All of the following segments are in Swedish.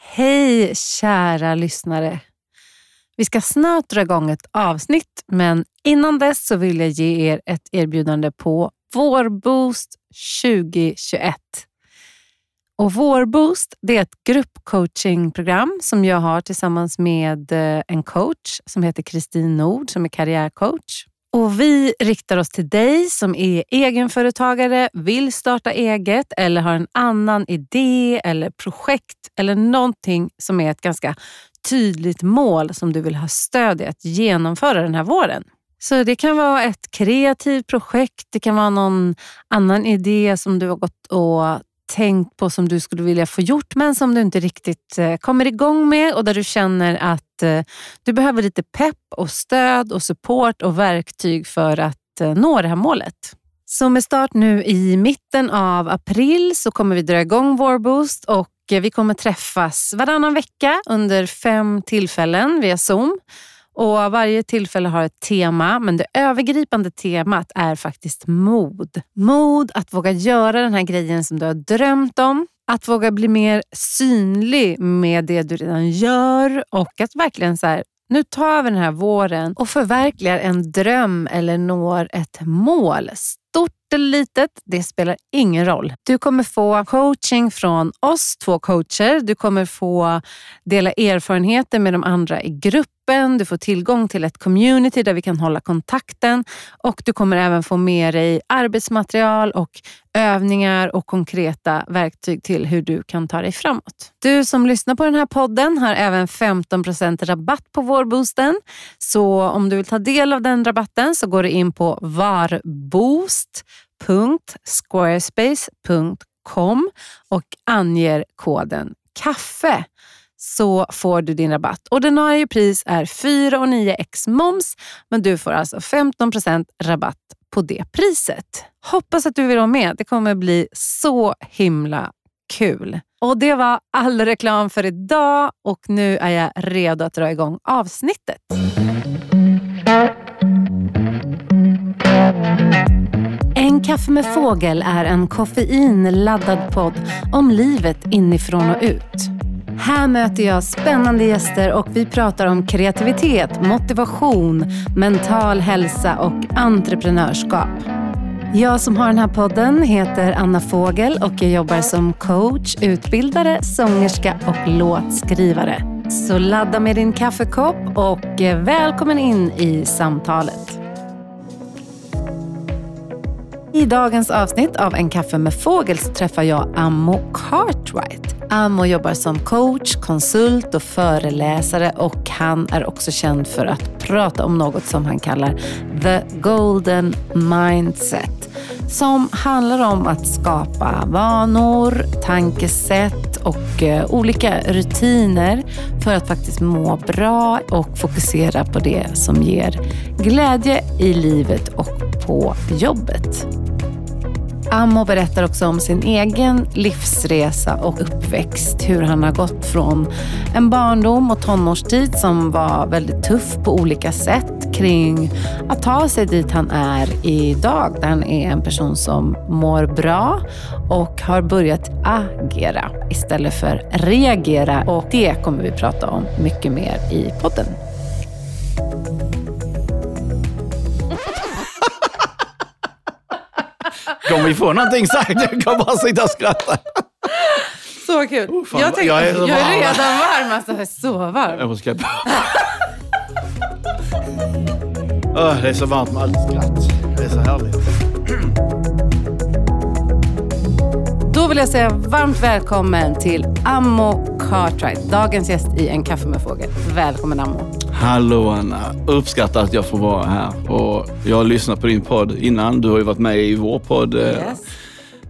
Hej kära lyssnare! Vi ska snart dra igång ett avsnitt, men innan dess så vill jag ge er ett erbjudande på Vårboost 2021. Och Vårboost det är ett gruppcoachingprogram som jag har tillsammans med eh, en coach som heter Kristin Nord som är karriärcoach. Och Vi riktar oss till dig som är egenföretagare, vill starta eget eller har en annan idé eller projekt eller någonting som är ett ganska tydligt mål som du vill ha stöd i att genomföra den här våren. Så Det kan vara ett kreativt projekt, det kan vara någon annan idé som du har gått och tänkt på som du skulle vilja få gjort men som du inte riktigt eh, kommer igång med och där du känner att eh, du behöver lite pepp och stöd och support och verktyg för att eh, nå det här målet. Så med start nu i mitten av april så kommer vi dra igång Vårboost och eh, vi kommer träffas varannan vecka under fem tillfällen via Zoom. Och Varje tillfälle har ett tema, men det övergripande temat är faktiskt mod. Mod att våga göra den här grejen som du har drömt om. Att våga bli mer synlig med det du redan gör och att verkligen så här, nu tar vi den här våren och förverkligar en dröm eller når ett mål. Stort eller litet, det spelar ingen roll. Du kommer få coaching från oss två coacher. Du kommer få dela erfarenheter med de andra i gruppen du får tillgång till ett community där vi kan hålla kontakten och du kommer även få med dig arbetsmaterial och övningar och konkreta verktyg till hur du kan ta dig framåt. Du som lyssnar på den här podden har även 15% rabatt på vårboosten. Så om du vill ta del av den rabatten så går du in på www.squarespace.com och anger koden KAFFE så får du din rabatt. Ordinarie pris är 4,9 x moms, men du får alltså 15% rabatt på det priset. Hoppas att du vill vara med. Det kommer bli så himla kul. Och Det var all reklam för idag och nu är jag redo att dra igång avsnittet. Kaffe med fågel är en koffeinladdad podd om livet inifrån och ut. Här möter jag spännande gäster och vi pratar om kreativitet, motivation, mental hälsa och entreprenörskap. Jag som har den här podden heter Anna Fågel och jag jobbar som coach, utbildare, sångerska och låtskrivare. Så ladda med din kaffekopp och välkommen in i samtalet. I dagens avsnitt av En kaffe med fågel så träffar jag Ammo Cartwright. Ammo jobbar som coach, konsult och föreläsare och han är också känd för att prata om något som han kallar the golden mindset. Som handlar om att skapa vanor, tankesätt och eh, olika rutiner för att faktiskt må bra och fokusera på det som ger glädje i livet och på jobbet. Ammo berättar också om sin egen livsresa och uppväxt. Hur han har gått från en barndom och tonårstid som var väldigt tuff på olika sätt kring att ta sig dit han är idag. Där han är en person som mår bra och har börjat agera istället för reagera. Och det kommer vi prata om mycket mer i podden. Kommer vi få någonting sagt? Jag kan bara sitta och skratta. Så kul. Oh, fan, jag, tänkte, jag, är, jag är redan varm. Alltså, så varm. Jag måste oh, det är så varmt med allt skratt. Det är så härligt. Då vill jag säga varmt välkommen till Ammo Cartwright, dagens gäst i En kaffe med fågel. Välkommen Ammo. Hallå Anna! Uppskattar att jag får vara här. Och jag har lyssnat på din podd innan. Du har ju varit med i vår podd. Eh, yes.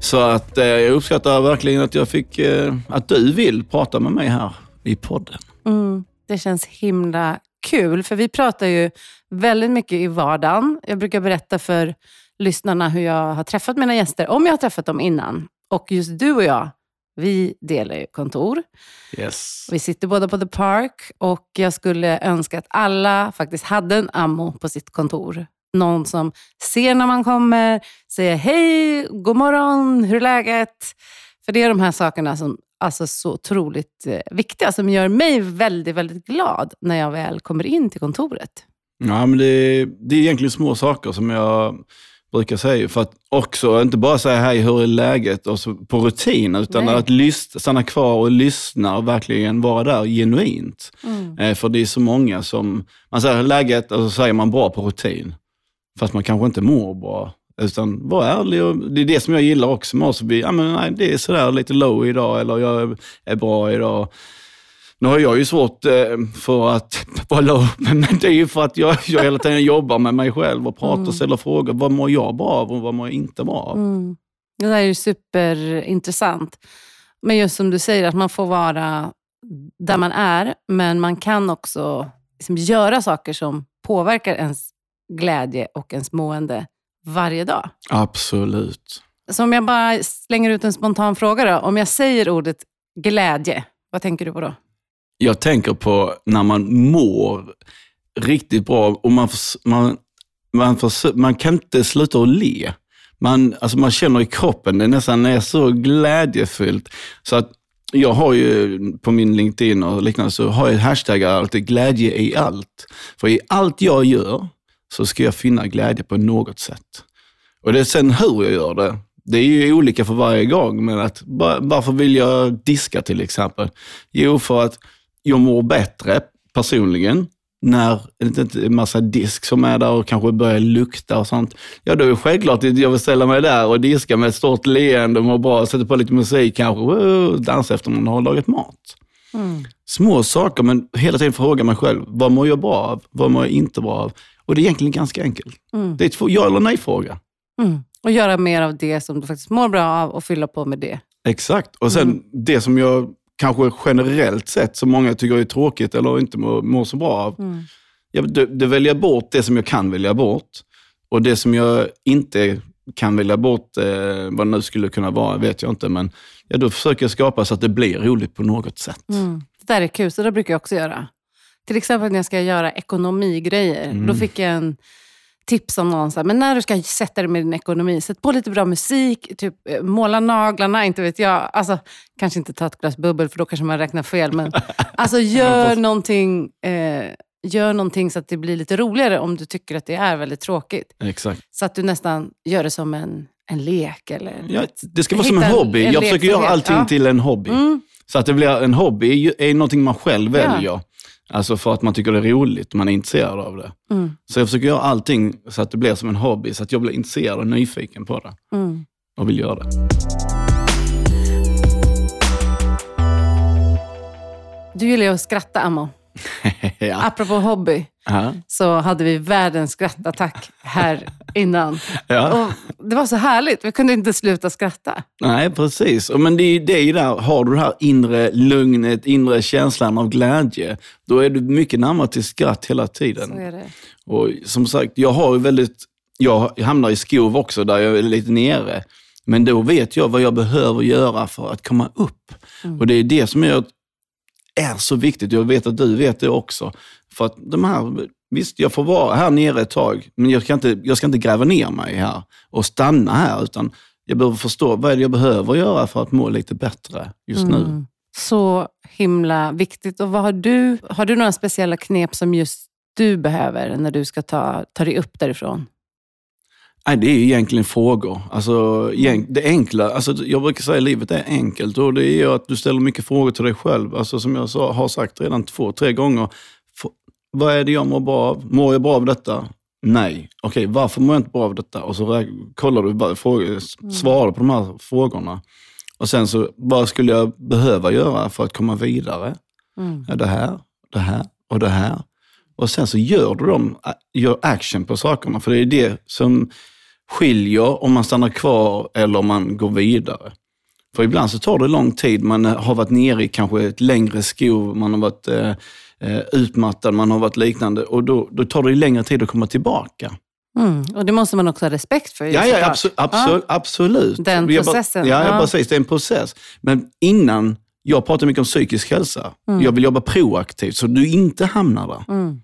Så att eh, jag uppskattar verkligen att jag fick, eh, att du vill prata med mig här i podden. Mm, det känns himla kul, för vi pratar ju väldigt mycket i vardagen. Jag brukar berätta för lyssnarna hur jag har träffat mina gäster, om jag har träffat dem innan. Och just du och jag, vi delar ju kontor. Yes. Vi sitter båda på The Park och jag skulle önska att alla faktiskt hade en ammo på sitt kontor. Någon som ser när man kommer, säger hej, god morgon, hur är läget? För det är de här sakerna som alltså, så otroligt eh, viktiga som gör mig väldigt, väldigt glad när jag väl kommer in till kontoret. Ja, men det, det är egentligen små saker som jag brukar säga. För att också inte bara säga hej, hur är läget? Och så på rutin, utan Nej. att lyssna, stanna kvar och lyssna och verkligen vara där genuint. Mm. Eh, för det är så många som, man säger läget och så säger man bra på rutin. Fast man kanske inte mår bra. Utan var ärlig och det är det som jag gillar också med oss. Vi, ja, men nej, det är sådär lite low idag eller jag är, är bra idag. Nu har jag ju svårt eh, för att vara low, men det är ju för att jag, jag hela tiden jobbar med mig själv och pratar och ställer frågor. Vad mår jag bra av och vad mår jag inte bra av? Mm. Det där är ju superintressant. Men just som du säger, att man får vara där man är, men man kan också liksom göra saker som påverkar ens glädje och ens mående varje dag. Absolut. Så om jag bara slänger ut en spontan fråga då. Om jag säger ordet glädje, vad tänker du på då? Jag tänker på när man mår riktigt bra och man, man, man, förs- man kan inte sluta att le. Man, alltså man känner i kroppen, det nästan är så glädjefyllt. Så att jag har ju på min LinkedIn och liknande så har jag hashtaggar alltid glädje i allt. För i allt jag gör så ska jag finna glädje på något sätt. Och det är sen hur jag gör det. Det är ju olika för varje gång, men att, varför vill jag diska till exempel? Jo, för att jag mår bättre personligen när det är en massa disk som är där och kanske börjar lukta och sånt. Ja, då är det självklart att jag vill ställa mig där och diska med ett stort leende, må bra, sätta på lite musik kanske, wow, dansa efter man har lagat mat. Små saker, men hela tiden fråga mig själv, vad mår jag bra av? Vad mår jag inte bra av? Och det är egentligen ganska enkelt. Det är ett ja eller nej-fråga. Mm. Och göra mer av det som du faktiskt mår bra av och fylla på med det. Exakt. Och sen det som jag kanske generellt sett, som många tycker är tråkigt eller inte mår, mår så bra av. Jag, det, det väljer jag bort det som jag kan välja bort. Och det som jag inte kan välja bort, eh, vad det nu skulle kunna vara, vet jag inte. Men ja, då försöker jag skapa så att det blir roligt på något sätt. Mm. Det där är kul, så det brukar jag också göra. Till exempel när jag ska göra ekonomigrejer. Då fick jag en tips om någon, så här, men när du ska sätta dig med din ekonomi, sätt på lite bra musik, typ eh, måla naglarna, inte vet jag. Alltså, kanske inte ta ett glas bubbel, för då kanske man räknar fel. Men alltså, gör, någonting, eh, gör någonting så att det blir lite roligare om du tycker att det är väldigt tråkigt. Exakt. Så att du nästan gör det som en, en lek. Eller Ja, det ska vara som en hobby. en jag försöker göra allting ja. till en hobby. Mm. Så att det blir en hobby är, någonting man själv Ja. Alltså för att man tycker det är roligt, man är intresserad av det. Mm. Så jag försöker göra allting så att det blir som en hobby, så att jag blir intresserad och nyfiken på det. Mm. Och vill göra det. Du gillar ju att skratta, Ammo. ja. Apropå hobby. Ja. så hade vi världens skrattattack här innan. Ja. Och det var så härligt. Vi kunde inte sluta skratta. Nej, precis. Men det är det är ju där, har du det här inre lugnet, inre känslan av glädje, då är du mycket närmare till skratt hela tiden. Så är det. Och som sagt, jag har ju väldigt, jag hamnar i skov också där jag är lite nere. Men då vet jag vad jag behöver göra för att komma upp. Och det är det som är, är så viktigt. Jag vet att du vet det också. För att de här, visst jag får vara här nere ett tag, men jag ska inte, jag ska inte gräva ner mig här och stanna här. Utan jag behöver förstå vad är det jag behöver göra för att må lite bättre just nu. Mm. Så himla viktigt. Och vad har du, har du några speciella knep som just du behöver när du ska ta, ta dig upp därifrån? Nej, det är ju egentligen frågor. Alltså, det enkla, alltså, jag brukar säga att livet är enkelt och det är ju att du ställer mycket frågor till dig själv. Alltså, som jag sa, har sagt redan två, tre gånger. F- vad är det jag mår bra av? Mår jag bra av detta? Nej. Okej, varför mår jag inte bra av detta? Och så kollar du, bara, frågor, svarar på de här frågorna. Och sen så, vad skulle jag behöva göra för att komma vidare? Mm. Ja, det här, det här och det här. Och sen så gör du dem, gör action på sakerna. För det är det som skiljer om man stannar kvar eller om man går vidare. För ibland så tar det lång tid. Man har varit nere i kanske ett längre skov, man har varit eh, eh, utmattad, man har varit liknande. Och då, då tar det längre tid att komma tillbaka. Mm. Och det måste man också ha respekt för. Ja, ja absolut. absolut, absolut. Den Jag bara- processen, Ja, ja, ja. precis. Det är en process. Men innan, jag pratar mycket om psykisk hälsa. Jag vill jobba proaktivt så du inte hamnar där. Mm.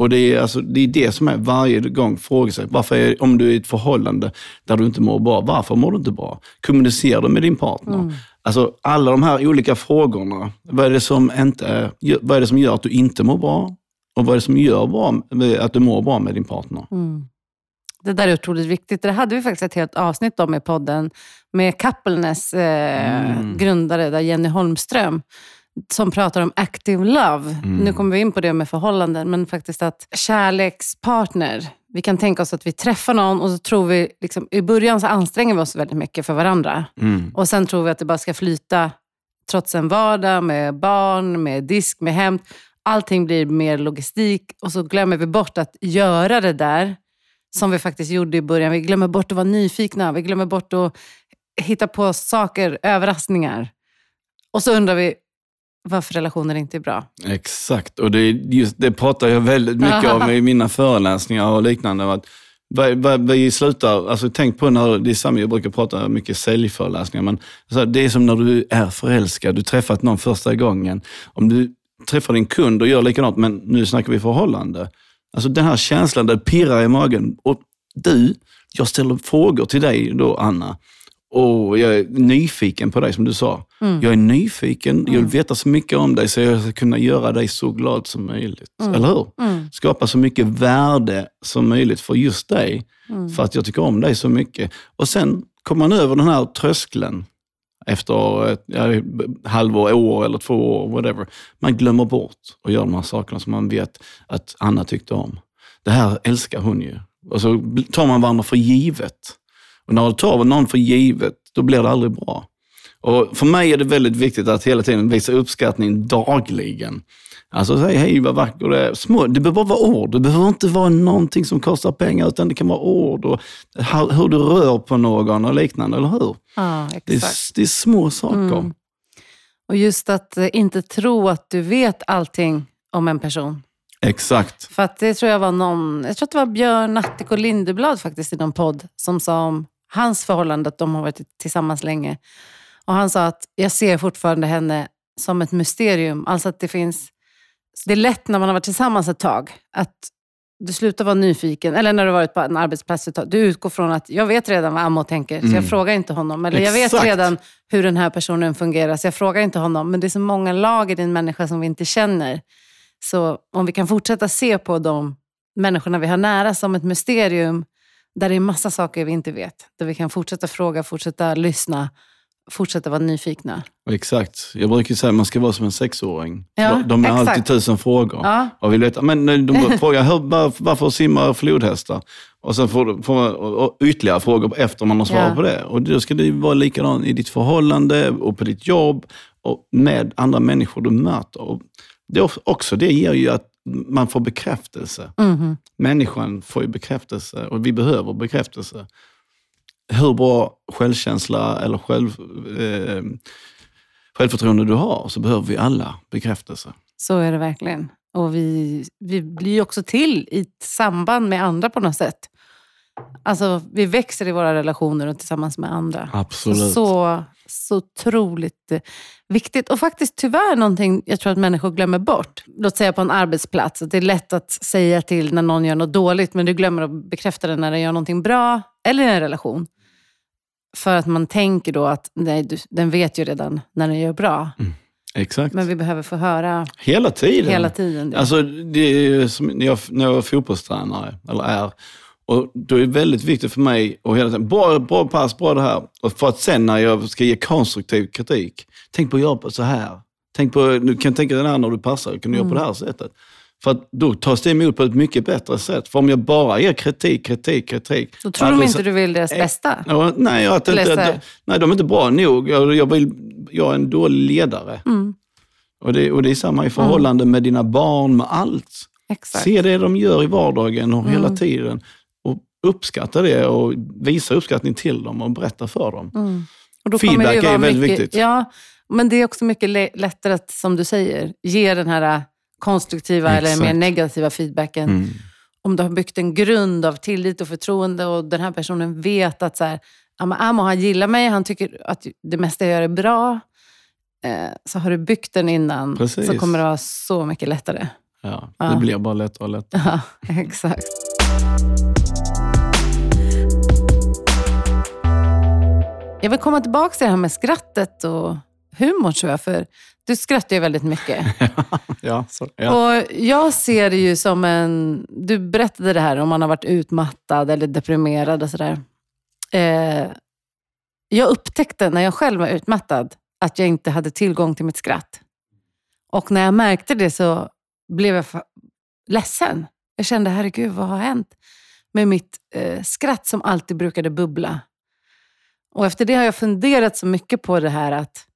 Och det är, alltså, det är det som är varje gång fråga sig. Varför är, om du är i ett förhållande där du inte mår bra, varför mår du inte bra? Kommunicerar du med din partner? Alltså alla de här olika frågorna. Vad är det som, inte är, vad är det som gör att du inte mår bra? Och vad är det som gör bra, att du mår bra med din partner? Mm. Det där är otroligt viktigt. Det hade vi faktiskt ett helt avsnitt om i podden med Coupleness eh, mm. grundare, där Jenny Holmström, som pratar om active love. Mm. Nu kommer vi in på det med förhållanden, men faktiskt att kärlekspartner, vi kan tänka oss att vi träffar någon och så tror vi, liksom, i början så anstränger vi oss väldigt mycket för varandra. Mm. Och sen tror vi att det bara ska flyta trots en vardag med barn, med disk, med hämt. Allting blir mer logistik och så glömmer vi bort att göra det där som vi faktiskt gjorde i början. Vi glömmer bort att vara nyfikna, vi glömmer bort att hitta på saker, överraskningar. Och så undrar vi varför relationer inte är bra. Exakt, och det, just, det pratar jag väldigt mycket om i mina föreläsningar och liknande. Att vi slutar, alltså tänk på när, det är samma, jag brukar prata mycket säljföreläsningar, men alltså, det är som när du är förälskad, du träffat någon första gången. Om du träffar din kund och gör likadant, men nu snackar vi förhållande. Alltså den här känslan där det pirrar i magen. Och du, jag ställer frågor till dig då, Anna. Och jag är nyfiken på dig, som du sa. Mm. Jag är nyfiken, mm. jag vill veta så mycket om dig så jag ska kunna göra dig så glad som möjligt. Mm. Eller hur? Mm. Skapa så mycket värde som möjligt för just dig. Mm. För att jag tycker om dig så mycket. Och sen kommer man över den här tröskeln efter ett ja, halvår, år eller två år, whatever. Man glömmer bort att göra de här sakerna som man vet att Anna tyckte om. Det här älskar hon ju. Och så tar man varandra för givet. Och när du tar någon för givet, då blir det aldrig bra. Och För mig är det väldigt viktigt att hela tiden visa uppskattning dagligen. Alltså säg hej vad vacker du är. Små, det behöver bara vara ord. Det behöver inte vara någonting som kostar pengar, utan det kan vara ord och hur du rör på någon och liknande, eller hur? Ja, exakt. Det, är, det är små saker. Mm. Och just att eh, inte tro att du vet allting om en person. Exakt. För att det tror jag var någon, jag tror att det var Björn Natthiko Lindeblad faktiskt i någon podd som sa om hans förhållande, att de har varit tillsammans länge. Och han sa att jag ser fortfarande henne som ett mysterium. Alltså att det finns det är lätt när man har varit tillsammans ett tag, att du slutar vara nyfiken. Eller när du har varit på en arbetsplats ett tag. Du utgår från att jag vet redan vad Ammo tänker, mm. så jag mm. frågar inte honom. Eller Exakt. jag vet redan hur den här personen fungerar, så jag frågar inte honom. Men det är så många lag i din människa som vi inte känner. Så om vi kan fortsätta se på de människorna vi har nära som ett mysterium, där det är massa saker vi inte vet. Där vi kan fortsätta fråga, fortsätta lyssna fortsätta vara nyfikna. Exakt. Jag brukar säga att man ska vara som en sexåring. Ja, de har alltid tusen frågor. Ja. Och vill veta, men de frågar hur, varför simmar flodhästar? Och sen får, får man ytterligare frågor efter man har svarat ja. på det. Och då ska det vara likadant i ditt förhållande och på ditt jobb och med andra människor du möter. Och det också, det ger ju att man får bekräftelse. Mm. Människan får ju bekräftelse och vi behöver bekräftelse hur bra självkänsla eller själv, eh, självförtroende du har, så behöver vi alla bekräftelse. Så är det verkligen. Och vi, vi blir också till i samband med andra på något sätt. Alltså, vi växer i våra relationer och tillsammans med andra. Absolut. Så, så otroligt viktigt. Och faktiskt tyvärr någonting jag tror att människor glömmer bort. Låt säga på en arbetsplats. Det är lätt att säga till när någon gör något dåligt, men du glömmer att bekräfta det när den gör någonting bra. Eller i en relation. För att man tänker då att nej, du, den vet ju redan när den gör bra. Mm. Exakt. Men vi behöver få höra hela tiden. Hela tiden ja. alltså, det är som när jag, när jag är fotbollstränare, eller är, och då är det väldigt viktigt för mig att hela tiden, bra, bra pass, bra det här. Och för att sen när jag ska ge konstruktiv kritik, tänk på att göra på så här. Tänk på, du kan tänka dig när du passar, kan du mm. göra på det här sättet. För att då tas det emot på ett mycket bättre sätt. För om jag bara ger kritik, kritik, kritik. Då tror de inte du vill deras bästa? Ja, nej, att inte, nej, de är inte bra nog. Jag, jag, vill, jag är en dålig ledare. Mm. Och, det, och det är samma i förhållande mm. med dina barn, med allt. Exakt. Se det de gör i vardagen och mm. hela tiden. Och uppskatta det och visa uppskattning till dem och berätta för dem. Mm. Feedback är väldigt mycket, viktigt. Ja, men det är också mycket lättare att, som du säger, ge den här konstruktiva Exakt. eller mer negativa feedbacken. Mm. Om du har byggt en grund av tillit och förtroende och den här personen vet att så här, Amo han gillar mig, han tycker att det mesta jag gör är bra. Eh, så har du byggt den innan Precis. så kommer det vara så mycket lättare. Ja, det ja. blir bara lättare och lättare. Ja, exakt. Jag vill komma tillbaka till det här med skrattet och humorn tror jag, för du skrattar ju väldigt mycket. ja, så, ja. Och jag ser det ju som en... Du berättade det här om man har varit utmattad eller deprimerad och sådär. Eh, jag upptäckte när jag själv var utmattad att jag inte hade tillgång till mitt skratt. Och när jag märkte det så blev jag ledsen. Jag kände, herregud, vad har hänt med mitt eh, skratt som alltid brukade bubbla? Och efter det har jag funderat så mycket på det här att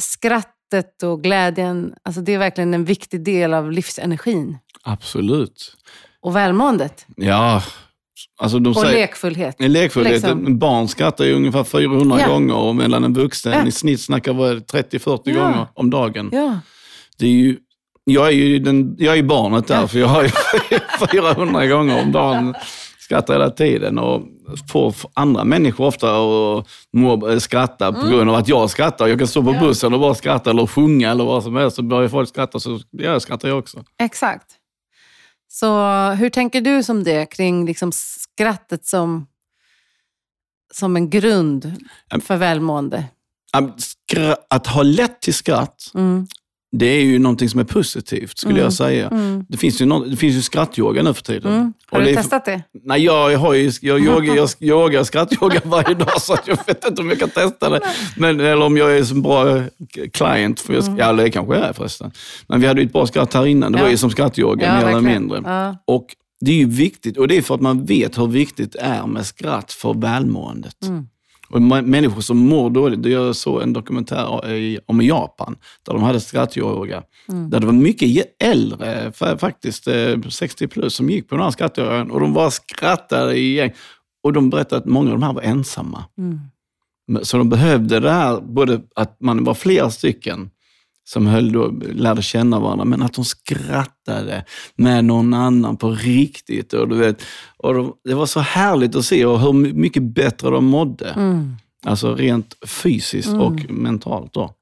skrattet och glädjen, alltså det är verkligen en viktig del av livsenergin. Absolut. Och välmåendet. Ja. Alltså de och säger, lekfullhet. lekfullhet. liksom. Barn skrattar ju ungefär 400 Ja. gånger och medan en vuxen Ja. i snitt snackar vad är det, 30-40 Ja. gånger om dagen. Ja. Det är ju, jag är ju den, jag är barnet där, för jag har ju 400 gånger om dagen skrattar hela tiden och får andra människor ofta att må, skratta på grund av att jag skrattar. Jag kan stå på bussen och bara skratta eller sjunga eller vad som helst så börjar folk skratta så ja, jag skrattar jag också. Exakt. Så hur tänker du som det kring liksom skrattet som, som en grund för välmående? Att ha lätt till skratt, Mm. Det är ju någonting som är positivt skulle Mm. jag säga. Mm. Det finns ju, nå- det finns ju skrattyoga nu för tiden. Mm. Har du det är- testat det? Nej, jag, har ju, jag, yoga, jag yogar skrattyoga varje dag så jag vet inte om jag kan testa det. Men, eller om jag är en bra client. För jag, Ja, det kanske jag är förresten. Men vi hade ju ett bra skratt här innan. Det Mm. Ja. var ju som skrattyoga, mer eller verkligen. mindre. Ja. Och det är ju viktigt, och det är för att man vet hur viktigt det är med skratt för välmåendet. Mm. Och människor som mår dåligt, jag såg en dokumentär om Japan, där de hade skrattyoga. Mm. Där det var mycket äldre, fa- faktiskt eh, 60 plus, som gick på den här skrattyogan och de bara skrattade i gäng. Och de berättade att många av de här var ensamma. Mm. Så de behövde det här, både att man var flera stycken som höll då, lärde känna varandra, men att de skrattade med någon annan på riktigt. Och du vet, och de, det var så härligt att se och hur mycket bättre de mådde. Mm. Alltså rent fysiskt Mm. och mentalt. Då.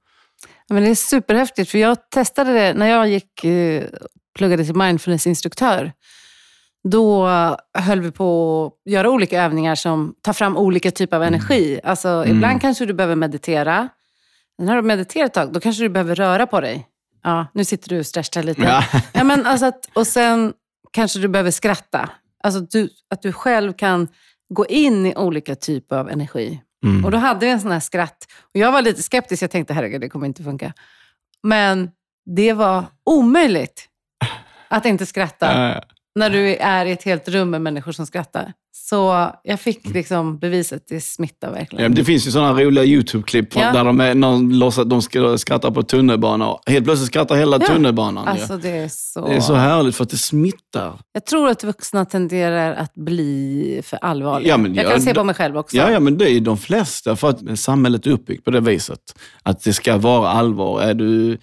Ja, Men det är superhäftigt, för jag testade det när jag gick, eh, pluggade till mindfulnessinstruktör. Då höll vi på att göra olika övningar som tar fram olika typer av energi. Alltså, Mm. Ibland kanske du behöver meditera. Men har du mediterat ett tag, då kanske du behöver röra på dig. Ja, nu sitter du och stretchar lite. Ja. Ja, men alltså att, och sen kanske du behöver skratta. Alltså du, att du själv kan gå in i olika typer av energi. Mm. Och då hade vi en sån här skratt. Och jag var lite skeptisk. Jag tänkte, herregud, det kommer inte funka. Men det var omöjligt att inte skratta när du är i ett helt rum med människor som skrattar. Så jag fick liksom beviset, det smittar Ja, verkligen. men det finns ju sådana roliga YouTube-klipp Ja. där de, är, någon låtsas, de ska skratta på tunnelbanan. Helt plötsligt skrattar hela Ja. tunnelbanan. Alltså det är så... Det är så härligt för att det smittar. Jag tror att vuxna tenderar att bli för allvarliga. Ja, men jag jag- kan se på mig själv också. Ja, ja, men det är de flesta. För att samhället är uppbyggt på det viset. Att det ska vara allvar. Är du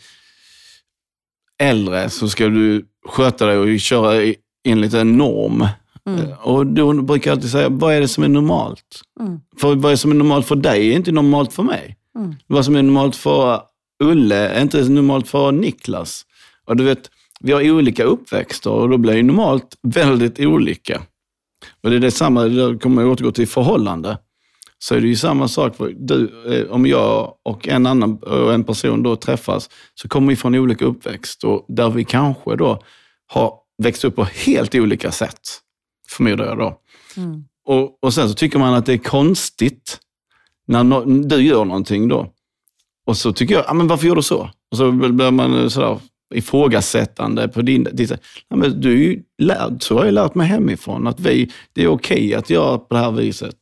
äldre så ska du sköta dig och köra i- enligt en norm. Mm. Och då brukar jag alltid säga, vad är det som är normalt? Mm. För vad är som är normalt för dig är inte normalt för mig. Mm. Vad som är normalt för Ulle är inte normalt för Niklas. Och du vet, vi har olika uppväxter och då blir det normalt väldigt olika. Och det är detsamma, det kommer jag återgå till förhållande. Så är det ju samma sak. För du, eh, om jag och en annan och en person då träffas, så kommer vi från olika uppväxt och där vi kanske då har växt upp på helt olika sätt, förmodar jag då. Mm. Och, och sen så tycker man att det är konstigt när no, du gör någonting då. Och så tycker jag, ah, men varför gör du så? Och så blir man sådär ifrågasättande på din... din ja, men du är ju lärd, så har jag lärt mig hemifrån, att vi, det är okej att göra på det här viset.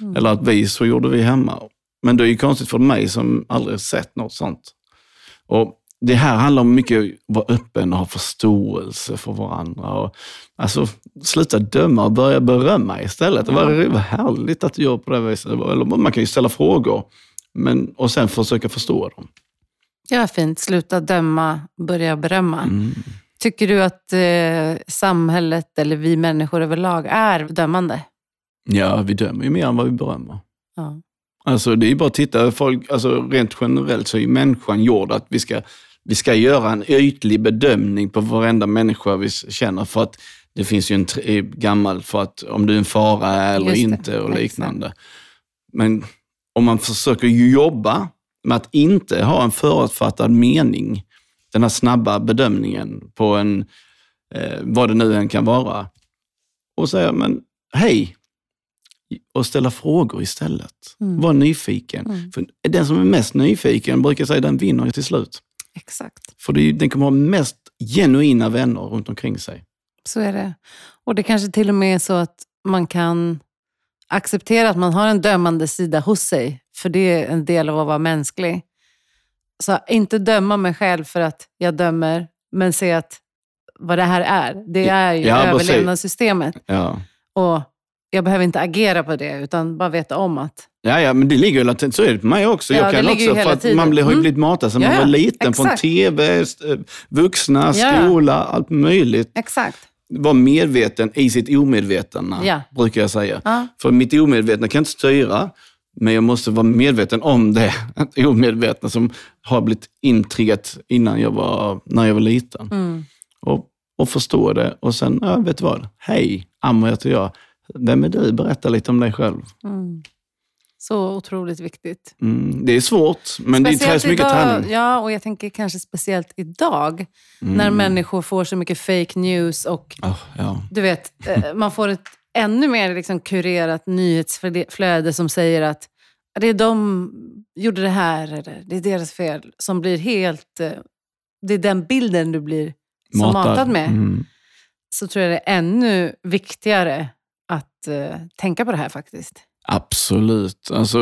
Mm. Eller att vi, så gjorde vi hemma. Men det är ju konstigt för mig som aldrig sett något sånt. Och det här handlar om mycket att vara öppen och ha förståelse för varandra. Och, alltså, sluta döma och börja berömma istället. Det var, vad härligt att du gör på det viset. Eller, man kan ju ställa frågor men, och sen försöka förstå dem. Ja, fint. Sluta döma, börja berömma. Mm. Tycker du att eh, samhället, eller vi människor överlag, är dömande? Ja, vi dömer ju mer än vad vi berömmer. Ja. Alltså, det är bara att titta, folk, alltså, rent generellt så är människan gjord att vi ska, vi ska göra en ytlig bedömning på varenda människa vi känner. För att det finns ju en gammal för att om du är en fara eller inte och exakt. liknande. Men om man försöker jobba med att inte ha en förutfattad mening, den här snabba bedömningen på en, eh, vad det nu än kan vara, och säga, men hej, och ställa frågor istället. Mm. Var nyfiken. Mm. För den som är mest nyfiken brukar säga, den vinner till slut. Exakt. För det är, den kommer ha mest genuina vänner runt omkring sig. Så är det. Och det kanske till och med är så att man kan acceptera att man har en dömande sida hos sig. För det är en del av att vara mänsklig. Så inte döma mig själv för att jag dömer, men se att vad det här är, det är ju Ja, överlevnadssystemet. Ja. Och jag behöver inte agera på det, utan bara veta om att Ja, ja, men det ligger ju latent. Så är det på mig också. Ja, jag kan också, för att man blir, har ju Mm. blivit matad sedan Ja, man var liten. Från exakt. TV, st- vuxna, Ja, ja. skola, allt möjligt. exakt. Vara medveten i sitt omedvetna, Ja. brukar jag säga. Ja. För mitt omedvetna kan jag inte styra, men jag måste vara medveten om det det omedvetna som har blivit intriggat innan jag var, när jag var liten. Mm. Och, och förstå det. Och sen, ja, vet du vad? Hej, Ammo heter jag. Vem är du? Berätta lite om dig själv. Mm. Så otroligt viktigt. Mm, det är svårt, men det krävs mycket idag, träning. Ja, och jag tänker kanske speciellt idag, Mm. när människor får så mycket fake news och Ah, ja. du vet, eh, man får ett ännu mer liksom kurerat nyhetsflöde som säger att det är de gjorde det här, eller det är deras fel, som blir helt... eh, Det är den bilden du blir som matad, med. Mm. Så tror jag det är ännu viktigare att eh, tänka på det här faktiskt. Absolut. Alltså,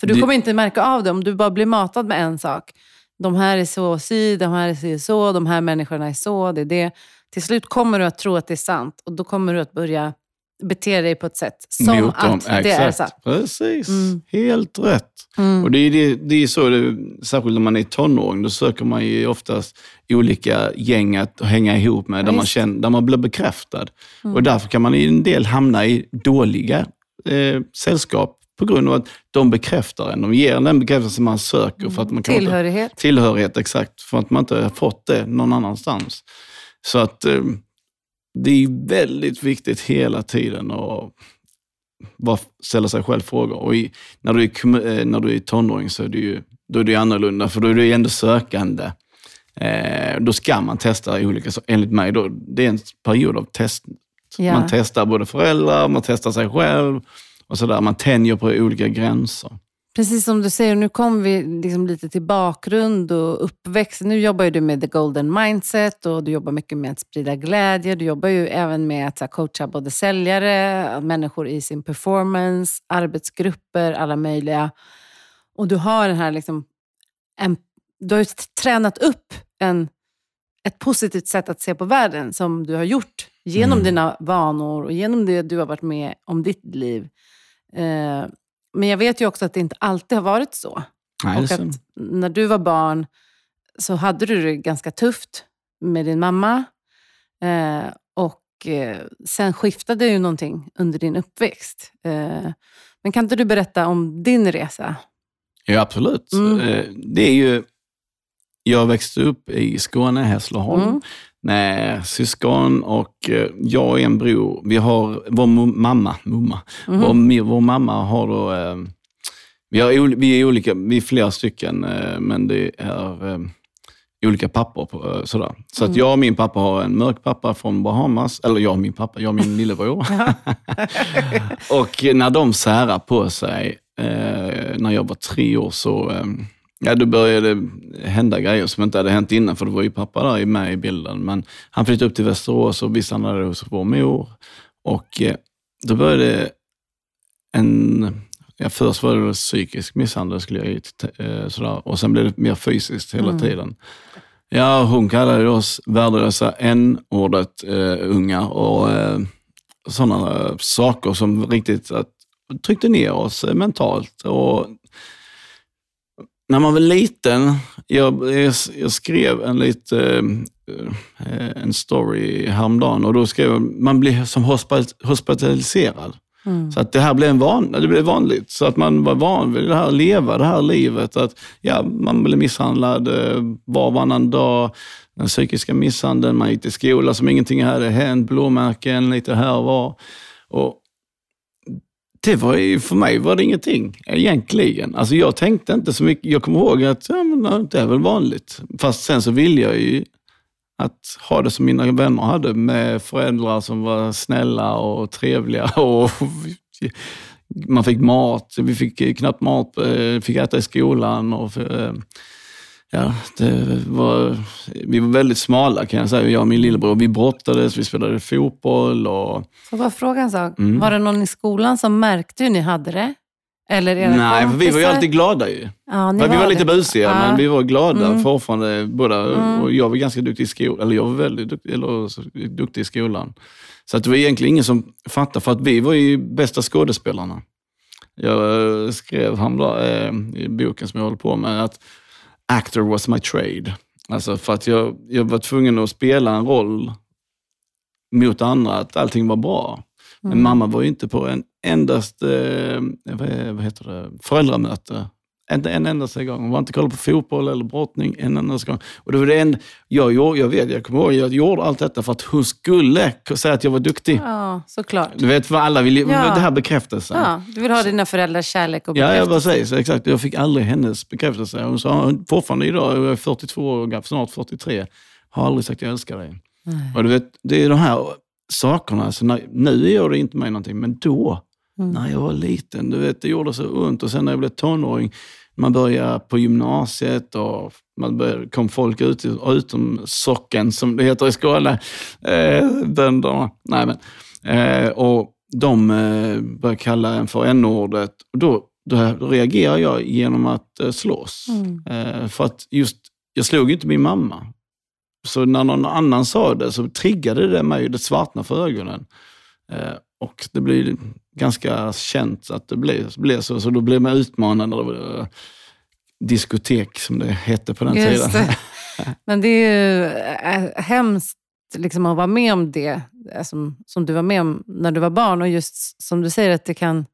För du Det- kommer inte märka av det om du bara blir matad med en sak. De här är så si, de här är si så, de här människorna är så, det är det. Till slut kommer du att tro att det är sant och då kommer du att börja bete dig på ett sätt som mot dem. att det är sant. Precis. Mm. Helt rätt. Mm. Och det är, det, det är så, det, särskilt när man är tonåring, då söker man ju oftast olika gäng att hänga ihop med, Ja, där, man visst. känner, där man blir bekräftad. Mm. Och därför kan man i en del hamna i dåliga eh, sällskap på grund av att de bekräftar en. De ger en den bekräftelse man söker. För att man kan inte- Tillhörighet. Tillhörighet, exakt. För att man inte har fått det någon annanstans. Så att eh, det är väldigt viktigt hela tiden att bara ställa sig själv frågor. Och i, när, du är, eh, när du är tonåring så är det ju då är det annorlunda, för då är du ändå sökande. Eh, då ska man testa olika saker. Enligt mig, då, det är en period av test. Ja. Man testar både föräldrar, man testar sig själv och sådär. Man tänjer på olika gränser. Precis som du säger, nu kommer vi liksom lite till bakgrund och uppväxt. Nu jobbar ju du med the golden mindset och du jobbar mycket med att sprida glädje. Du jobbar ju även med att coacha både säljare, människor i sin performance, arbetsgrupper, alla möjliga. Och du har den här liksom, en, du har tränat upp en, ett positivt sätt att se på världen som du har gjort genom Mm. dina vanor och genom det du har varit med om ditt liv. Eh, men jag vet ju också att det inte alltid har varit så. Nej, Och att när du var barn så hade du det ganska tufft med din mamma. Eh, och eh, sen skiftade ju någonting under din uppväxt. Eh, men kan inte du berätta om din resa? Ja, absolut. Mm. Eh, Det är ju... Jag växte upp i Skåne, Hässleholm, Mm. Med syskon och eh, jag och en bror. Vi har vår mamma, mumma, Mhm. vår, vår mamma har då... eh, Vi, har, vi är olika, vi är flera stycken, eh, men det är olika pappor. På, sådär. Så Mm. att jag och min pappa har en mörk pappa från Bahamas, eller jag och min pappa, jag och min lillebror. och när de särar på sig, när jag var tre år, så ja, då började hända grejer som inte hade hänt innan, för det var ju pappa där med i bilden. Men han flyttade upp till Västerås och vi stannade hos vår mor. Och eh, då började en... Ja, först var det psykisk misshandel, skulle jag ju eh, sådär. och sen blev det mer fysiskt hela Mm. tiden. Ja, hon kallade oss värdelösa n-ordet eh, unga och eh, sådana saker som riktigt att, tryckte ner oss mentalt. Och när man var liten, jag, jag, jag skrev en lite, eh, en story häromdagen och då skrev jag, man blir som hospit- hospitaliserad. Mm. Så att det här blev, en van, det blev vanligt. Så att man var van vid det här, leva det här livet. Att ja, man blev misshandlad eh, var och varannan dag. Den psykiska misshandeln, man gick till skola som ingenting hade hänt, blåmärken lite här och var. Och det var ju, för mig var det ingenting egentligen. Alltså jag tänkte inte så mycket. Jag kommer ihåg att ja, men det är väl vanligt. Fast sen så ville jag ju att ha det som mina vänner hade med föräldrar som var snälla och trevliga. Och man fick mat, vi fick knappt mat, Vi fick äta i skolan. Och, eh, ja, det var, vi var väldigt smala kan jag säga, jag och min lillebror. Vi brottades, vi spelade fotboll. Och... Så var frågan så, mm. var det någon i skolan som märkte hur ni hade det? Eller era Nej, för vi var ju alltid glada ju. Ja, vi var, var lite busiga, ja. men vi var glada mm. fortfarande. Båda, mm. och jag var ganska duktig i skolan, eller jag var väldigt duktig, eller, duktig i skolan. Så att det var egentligen ingen som fattade, för att vi var ju bästa skådespelarna. Jag skrev häromdagen eh, i boken som jag håller på med att actor was my trade. Alltså för att jag, jag var tvungen att spela en roll mot andra, att allting var bra. Men mm. mamma var ju inte på en endast eh, vad heter det, föräldramöte inte en enda gång. Hon var inte kollade på fotboll eller brottning en enda gång. Och det var det enda, jag, gjorde, jag vet, jag kommer ihåg, jag gjorde allt detta för att hon skulle säga att jag var duktig. Ja, såklart. Du vet, för alla vill ja. det här bekräftelsen. Ja, du vill ha dina föräldrars kärlek och bekräftelse. Ja, ja precis. Exakt. Jag fick aldrig hennes bekräftelse. Hon sa, fortfarande idag, jag är 42 år, snart 43, har aldrig sagt jag älskar dig. Nej. Och du vet, det är de här sakerna, alltså när, nu gör det inte mig någonting, men då, mm. när jag var liten, du vet, det gjorde så ont. Och sen när jag blev tonåring, man började på gymnasiet och man började, kom folk ut, utom socken, som det heter i Skåne, eh, bönderna. Nej, men, eh, och de eh, började kalla en för n-ordet. Då, då reagerar jag genom att eh, slåss. Mm. Eh, för att just, jag slog inte min mamma. Så när någon annan sa det så triggade det mig, det svartnade för ögonen. Eh, och det blir ganska känt att det blev, så. Så då blev man utmanad av eh, diskotek, som det hette på den Just tiden. Men det är ju eh, hemskt liksom, att vara med om det, som, som du var med om när du var barn. Och just som du säger, att det, kan,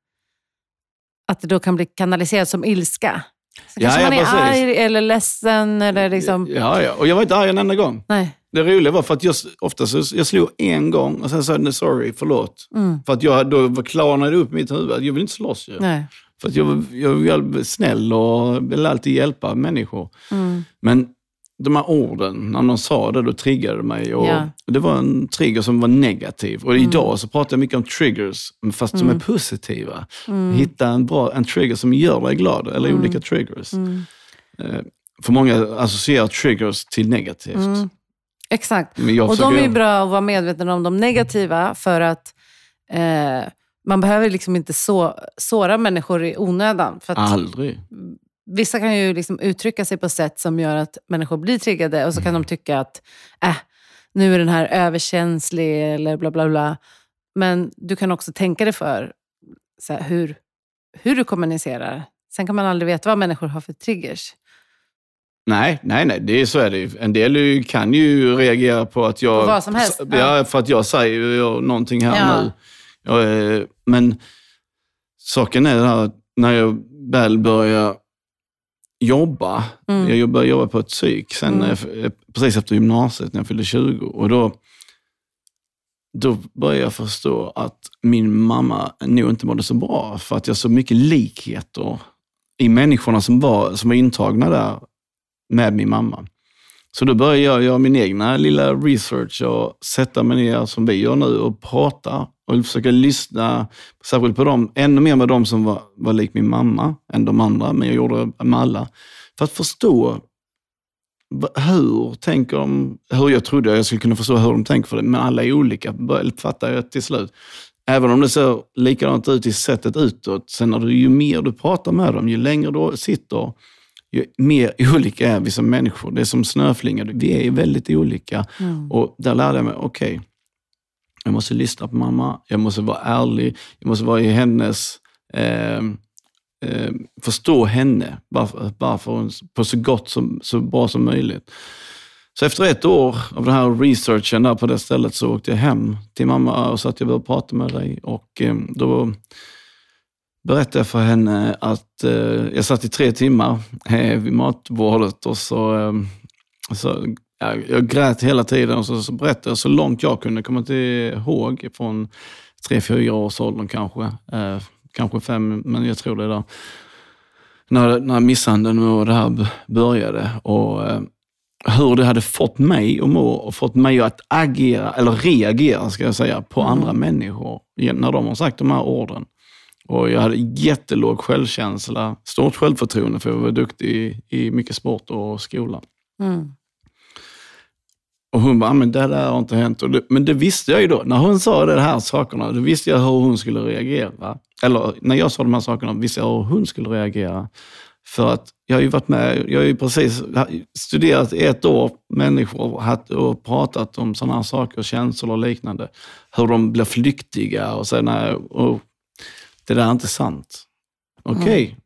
att det då kan bli kanaliserat som ilska. Så ja, kanske ja, man är precis. arg eller ledsen. Eller liksom... ja, ja, och jag var inte arg en enda gång. Nej. Det roliga var för att jag oftast jag slog en gång och sen sa jag sorry, förlåt. Mm. För att jag då klarnade upp mitt huvud. Jag vill inte slåss ju. Nej. För att jag, jag är snäll och vill alltid hjälpa människor. Mm. Men de här orden, när någon sa det, då triggade det mig. Och ja. Det var en trigger som var negativ. Och mm. idag så pratar jag mycket om triggers, fast som är mm. positiva. Mm. Hitta en, bra, en trigger som gör dig glad, eller mm. olika triggers. Eh, för många associerar triggers till negativt. Exakt. Och de är bra att vara medvetna om de negativa för att eh, man behöver liksom inte så, såra människor i onödan. För Aldrig. Vissa kan ju liksom uttrycka sig på sätt som gör att människor blir triggade och så kan mm. de tycka att äh, nu är den här överkänslig eller bla bla bla. Men du kan också tänka dig för så här, hur, hur du kommunicerar. Sen kan man aldrig veta vad människor har för triggers. Nej, nej, nej, det är, så är det ju. En del kan ju reagera på att jag... På vad som helst? Ja, för att jag säger någonting här ja. nu. Jag, men saken är här, när jag väl börjar jobba, mm. jag började jobba på ett psyk sen, mm. precis efter gymnasiet när jag fyllde 20. Och då, då började jag förstå att min mamma nog inte mådde så bra, för att jag såg mycket likheter i människorna som var, som var intagna där med min mamma. Så då började jag göra min egna lilla research och sätta mig ner som vi gör nu och prata och försöka lyssna särskilt på dem, ännu mer med dem som var, var lik min mamma än de andra, men jag gjorde det med alla. För att förstå hur tänker de, hur jag trodde jag skulle kunna förstå hur de tänker för det, men alla är olika, fattar jag till slut. Även om det ser likadant ut i sättet utåt, sen när du, ju mer du pratar med dem, ju längre du sitter, ju mer olika är vi som människor. Det är som snöflingor, vi är väldigt olika. Mm. Och där lärde jag mig, okej, okay, jag måste lyssna på mamma, jag måste vara ärlig, jag måste vara i hennes, eh, eh, förstå henne, varför, varför hon på så gott som, så bra som möjligt. Så efter ett år av den här researchen där på det stället så åkte jag hem till mamma och sa att jag vill prata med dig. Och eh, då berättade jag för henne att eh, jag satt i tre timmar eh, vid matbordet och så, eh, så jag, jag grät hela tiden och så, så berättade jag så långt jag kunde komma ihåg från tre, fyra års åldern kanske. Eh, kanske fem, men jag tror det är där. När, när misshandeln och det här började. Och eh, hur det hade fått mig att må och fått mig att agera, eller reagera ska jag säga, på mm. andra människor när de har sagt de här orden. Och jag hade jättelåg självkänsla, stort självförtroende för jag var duktig i, i mycket sport och skola. Mm. Och hon bara, men det där har inte hänt. Det, men det visste jag ju då. När hon sa de här sakerna, då visste jag hur hon skulle reagera. Eller när jag sa de här sakerna visste jag hur hon skulle reagera. För att jag har ju varit med, jag har ju precis studerat ett år människor och pratat om sådana här saker, känslor och liknande. Hur de blir flyktiga och sen, och det där är inte sant. Okej,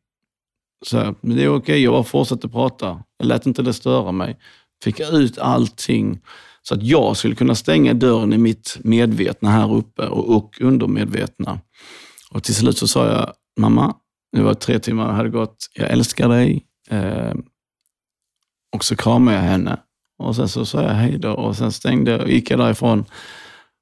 okay. mm. men det är okej, okay. jag bara fortsatte prata. Jag lät inte det störa mig. Fick ut allting så att jag skulle kunna stänga dörren i mitt medvetna här uppe och, och undermedvetna. Och till slut så sa jag, mamma, det var tre timmar, hade gått, jag älskar dig. Eh, och så kramade jag henne. Och sen så sa jag hej då och sen stängde och gick jag därifrån.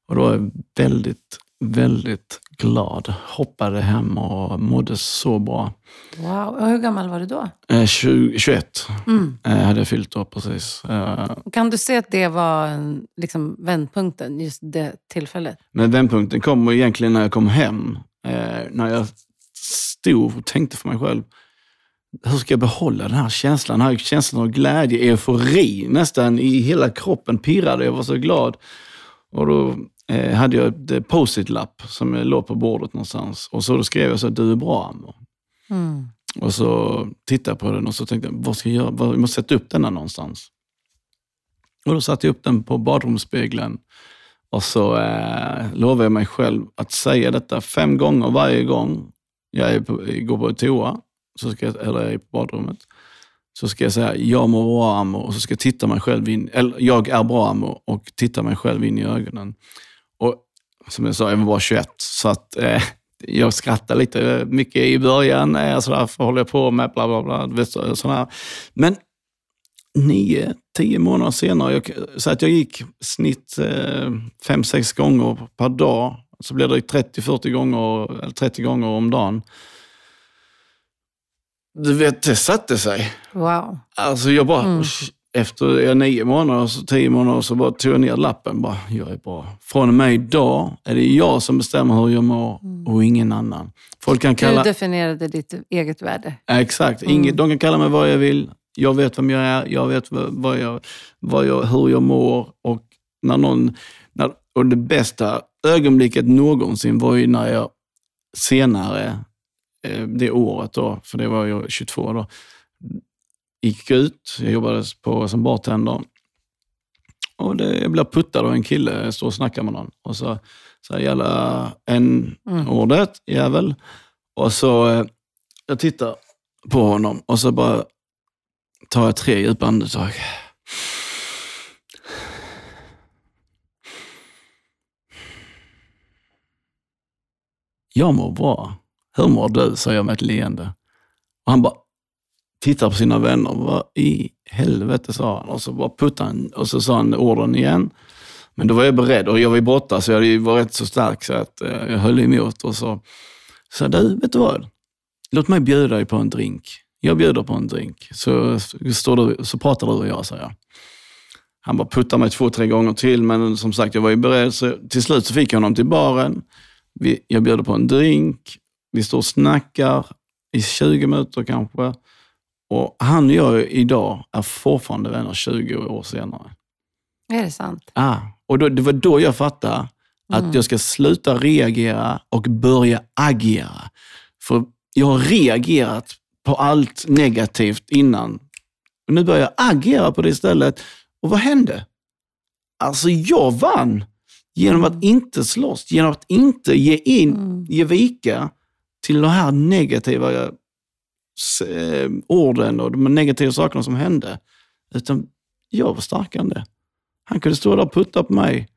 Och då var jag väldigt, väldigt glad. Hoppade hem och mådde så bra. Wow. Och hur gammal var du då? Eh, 20, 21 mm. eh, hade jag fyllt då precis. Eh, kan du se att det var en, liksom, vändpunkten, just det tillfället? Men vändpunkten kom egentligen när jag kom hem. Eh, när jag stod och tänkte för mig själv, hur ska jag behålla den här känslan? Den här känslan av glädje, eufori nästan i hela kroppen pirrade. Jag var så glad. Och då eh, hade jag ett post-it-lapp som låg på bordet någonstans. Och så skrev jag så du är bra Amor. Mm. Och så tittade jag på den och så tänkte jag, vad ska jag göra? Jag måste sätta upp den någonstans. Och då satte jag upp den på badrumsspegeln. Och så eh, lovade jag mig själv att säga detta fem gånger varje gång jag är på, går på toa, så ska jag, eller är på badrummet, så ska jag säga jag mår bra Ammo och så ska jag titta mig själv in, eller jag är bra Ammo och titta mig själv in i ögonen. Som jag sa, jag var bara 21, så att eh, jag skrattade lite mycket i början. Eh, så därför håller jag på med bla bla bla. Vet, sådär. Men nio, tio månader senare, jag, så att jag gick snitt eh, fem, sex gånger per dag så blir det 30-40 gånger, eller 30 gånger om dagen. Du vet, det satte sig. Wow. Alltså jag bara, mm. Efter nio månader, så tio månader, så bara tog jag ner lappen. Bara, jag är bra. Från och med idag är det jag som bestämmer hur jag mår mm. och ingen annan. Folk kan kalla... Du definierade ditt eget värde. Exakt. Mm. Inget, de kan kalla mig vad jag vill. Jag vet vem jag är, jag vet vad jag, vad jag, hur jag mår. Och, när någon, när, och det bästa ögonblicket någonsin var ju när jag senare, eh, det året då, för det var jag 22 då, gick ut. Jag jobbade på, som bartender. Och det, jag blev puttad av en kille, jag står och snackar med någon. Och så säger jävla en-ordet, jävel. Och så, eh, jag tittar på honom och så bara tar jag tre djupa andetag. jag mår bra. Hur mår du? sa jag med ett leende. Och han bara tittar på sina vänner. Vad i helvete, sa han. Och så bara puttade han och så sa han orden igen. Men då var jag beredd och jag var ju borta så jag var rätt så stark så att eh, jag höll emot. Och så sa du, vet du vad? Låt mig bjuda dig på en drink. Jag bjuder på en drink. Så, står du, så pratar du och jag, sa jag. Han bara puttade mig två, tre gånger till, men som sagt, jag var ju beredd. Så till slut så fick jag honom till baren. Vi, jag bjuder på en drink, vi står och snackar i 20 minuter kanske. Och han och jag idag är fortfarande vänner 20 år senare. Är det sant? Ja, ah, och då, det var då jag fattade att mm. jag ska sluta reagera och börja agera. För jag har reagerat på allt negativt innan. Och nu börjar jag agera på det istället. Och vad hände? Alltså, jag vann. Genom att inte slåss, genom att inte ge in, mm. ge vika till de här negativa orden och de negativa sakerna som hände. Utan jag var starkare än det. Han kunde stå där och putta på mig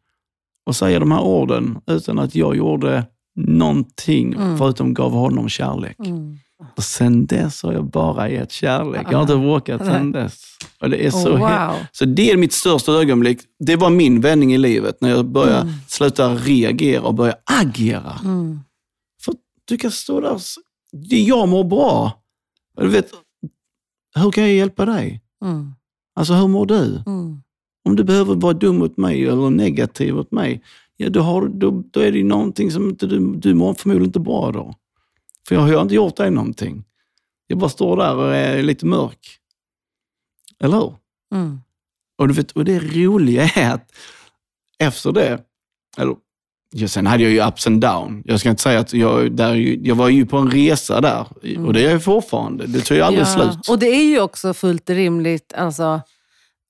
och säga de här orden utan att jag gjorde någonting mm. förutom gav honom kärlek. Mm. Och sen dess har jag bara gett kärlek. Jag har inte bråkat sen dess. Och det är så, oh, wow. så det är mitt största ögonblick. Det var min vändning i livet, när jag började mm. sluta reagera och börja agera. Mm. För du kan stå där och... s- Jag mår bra. Du vet, hur kan jag hjälpa dig? Mm. Alltså hur mår du? Mm. Om du behöver vara dum mot mig eller negativ mot mig, ja, då, har, då, då är det ju någonting som inte du, du mår förmodligen inte bra då. För jag har inte gjort dig någonting. Jag bara står där och är lite mörk. Eller hur? Mm. Och, du vet, och det roliga är att efter det, eller ja, sen hade jag ju ups and down. Jag ska inte säga att jag, där, jag var ju på en resa där och det är jag fortfarande. Det tar ju aldrig slut. Och det är ju också fullt rimligt, alltså,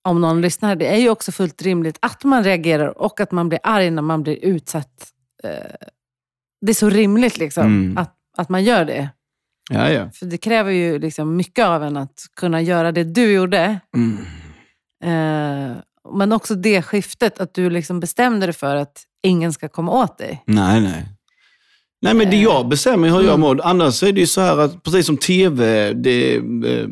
om någon lyssnar, det är ju också fullt rimligt att man reagerar och att man blir arg när man blir utsatt. Eh, Det är så rimligt liksom, Mm. att, att man gör det. Ja, ja. För det kräver ju liksom mycket av en att kunna göra det du gjorde. Mm. Eh, men också det skiftet, att du liksom bestämde dig för att ingen ska komma åt dig. Nej, nej. Nej, men det jag bestämmer hur jag Mm. mår. Annars är det ju så här att precis som tv, det, eh,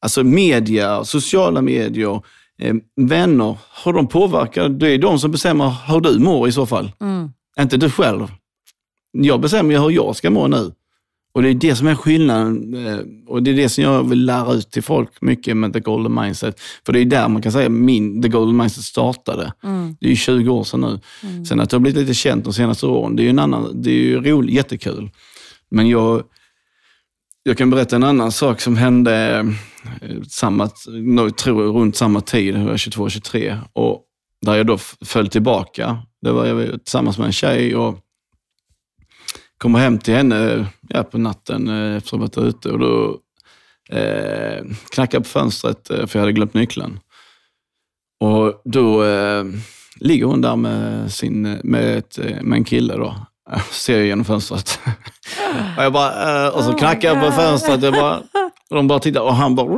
alltså media, sociala medier, eh, vänner, hur de påverkar, det är de som bestämmer hur du mår i så fall. Mm. Inte du själv. Jag bestämmer hur jag ska må nu. Och det är det som är skillnaden eh, och det är det som jag vill lära ut till folk mycket med The Golden Mindset. För det är där man kan säga min The Golden Mindset startade. Mm. Det är ju 20 år sedan nu. Sen att det har blivit lite känt de senaste åren, det är ju en annan, det är ju roligt, jättekul. Men jag, jag kan berätta en annan sak som hände eh, samma, jag tror runt samma tid, jag var 22-23. Och där jag då föll tillbaka. Det var jag var tillsammans med en tjej och kommer hem till henne ja, på natten eh, efter att ha varit ute. Och då eh, knackade jag på fönstret eh, för jag hade glömt nyckeln. Och då eh, ligger hon där med, sin, med, ett, eh, med en kille. Då. Jag ser jag genom fönstret. och, jag bara, eh, och så Oh knackar jag på fönstret. Jag bara, och de bara tittar och han bara...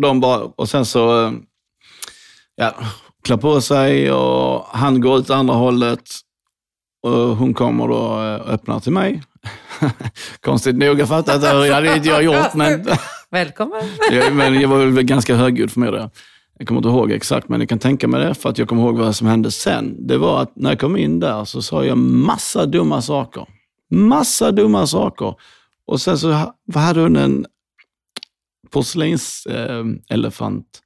De bara och sen så ja, klär på sig och han går ut andra hållet. Och hon kommer då och öppnar till mig. Konstigt nog, jag fattar inte hur, det hade inte jag gjort. Men, Välkommen. jag, men jag var väl ganska högljudd för mig det. Jag kommer inte ihåg exakt, men jag kan tänka mig det för att jag kommer ihåg vad som hände sen. Det var att när jag kom in där så sa jag massa dumma saker. Massa dumma saker. Och sen så ha- hade hon en porslinselefant eh,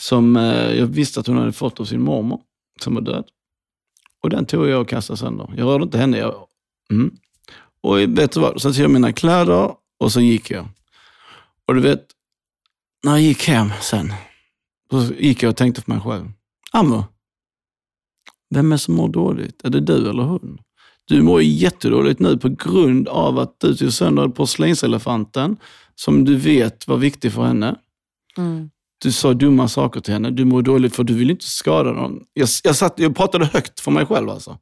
som eh, jag visste att hon hade fått av sin mormor, som var död. Och den tog jag och kastade sönder. Jag rörde inte henne. Jag, mm. Och vet du vad? Sen tog jag mina kläder och så gick jag. Och du vet, när jag gick hem sen, så gick jag och tänkte för mig själv. Ammo, vem är det som mår dåligt? Är det du eller hon? Du mår ju jättedåligt nu på grund av att du tog sönder porslinselefanten som du vet var viktig för henne. Mm. Du sa dumma saker till henne. Du mår dåligt för du vill inte skada någon. Jag, jag, satt, jag pratade högt för mig själv alltså.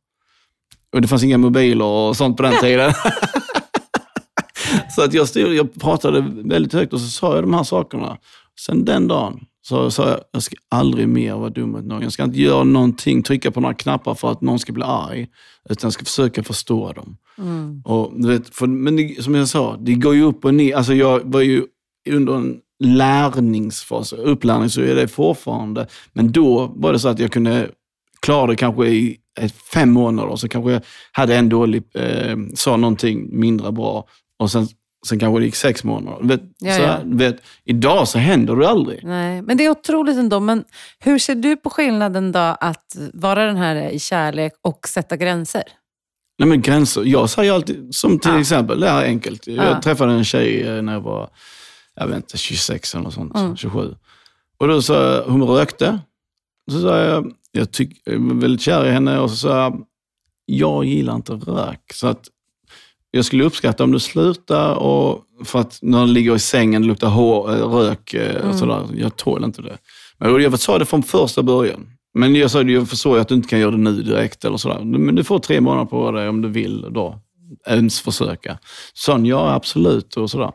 Och det fanns inga mobiler och sånt på den tiden. så att jag, stod, jag pratade väldigt högt och så sa jag de här sakerna. Sen den dagen så sa jag, jag ska aldrig mer vara dum mot någon. Jag ska inte göra någonting, trycka på några knappar för att någon ska bli arg. Utan jag ska försöka förstå dem. Mm. Och, du vet, för, men det, som jag sa, det går ju upp och ner. Alltså jag var ju under en lärningsfas. Upplärning så är det fortfarande. Men då var det så att jag kunde klara det kanske i fem månader. Och så kanske jag hade en dålig, eh, sa någonting mindre bra. Och sen, sen kanske det gick sex månader. Vet, Ja, så, ja. du Vet, idag så händer det aldrig. Nej, men det är otroligt ändå. Men hur ser du på skillnaden då att vara den här i kärlek och sätta gränser? Nej men gränser. Jag säger alltid, som till Ja. exempel, det här är enkelt. Jag Ja. träffade en tjej eh, när jag var, jag vet inte, 26 eller något sånt, Mm. 27. Och då sa jag, hon rökte. Så sa jag, jag, tyck, jag var väldigt kär i henne och så sa jag, jag gillar inte rök. Så att jag skulle uppskatta om du slutar och för att när du ligger i sängen och luktar hår, eh, rök eh, Mm. och sådär. Jag tål inte det. Men jag sa det från första början. Men jag sa jag förstår att du inte kan göra det nu direkt eller sådär. Men du får tre månader på dig om du vill då. Ens försöka. Så hon, ja absolut och sådär.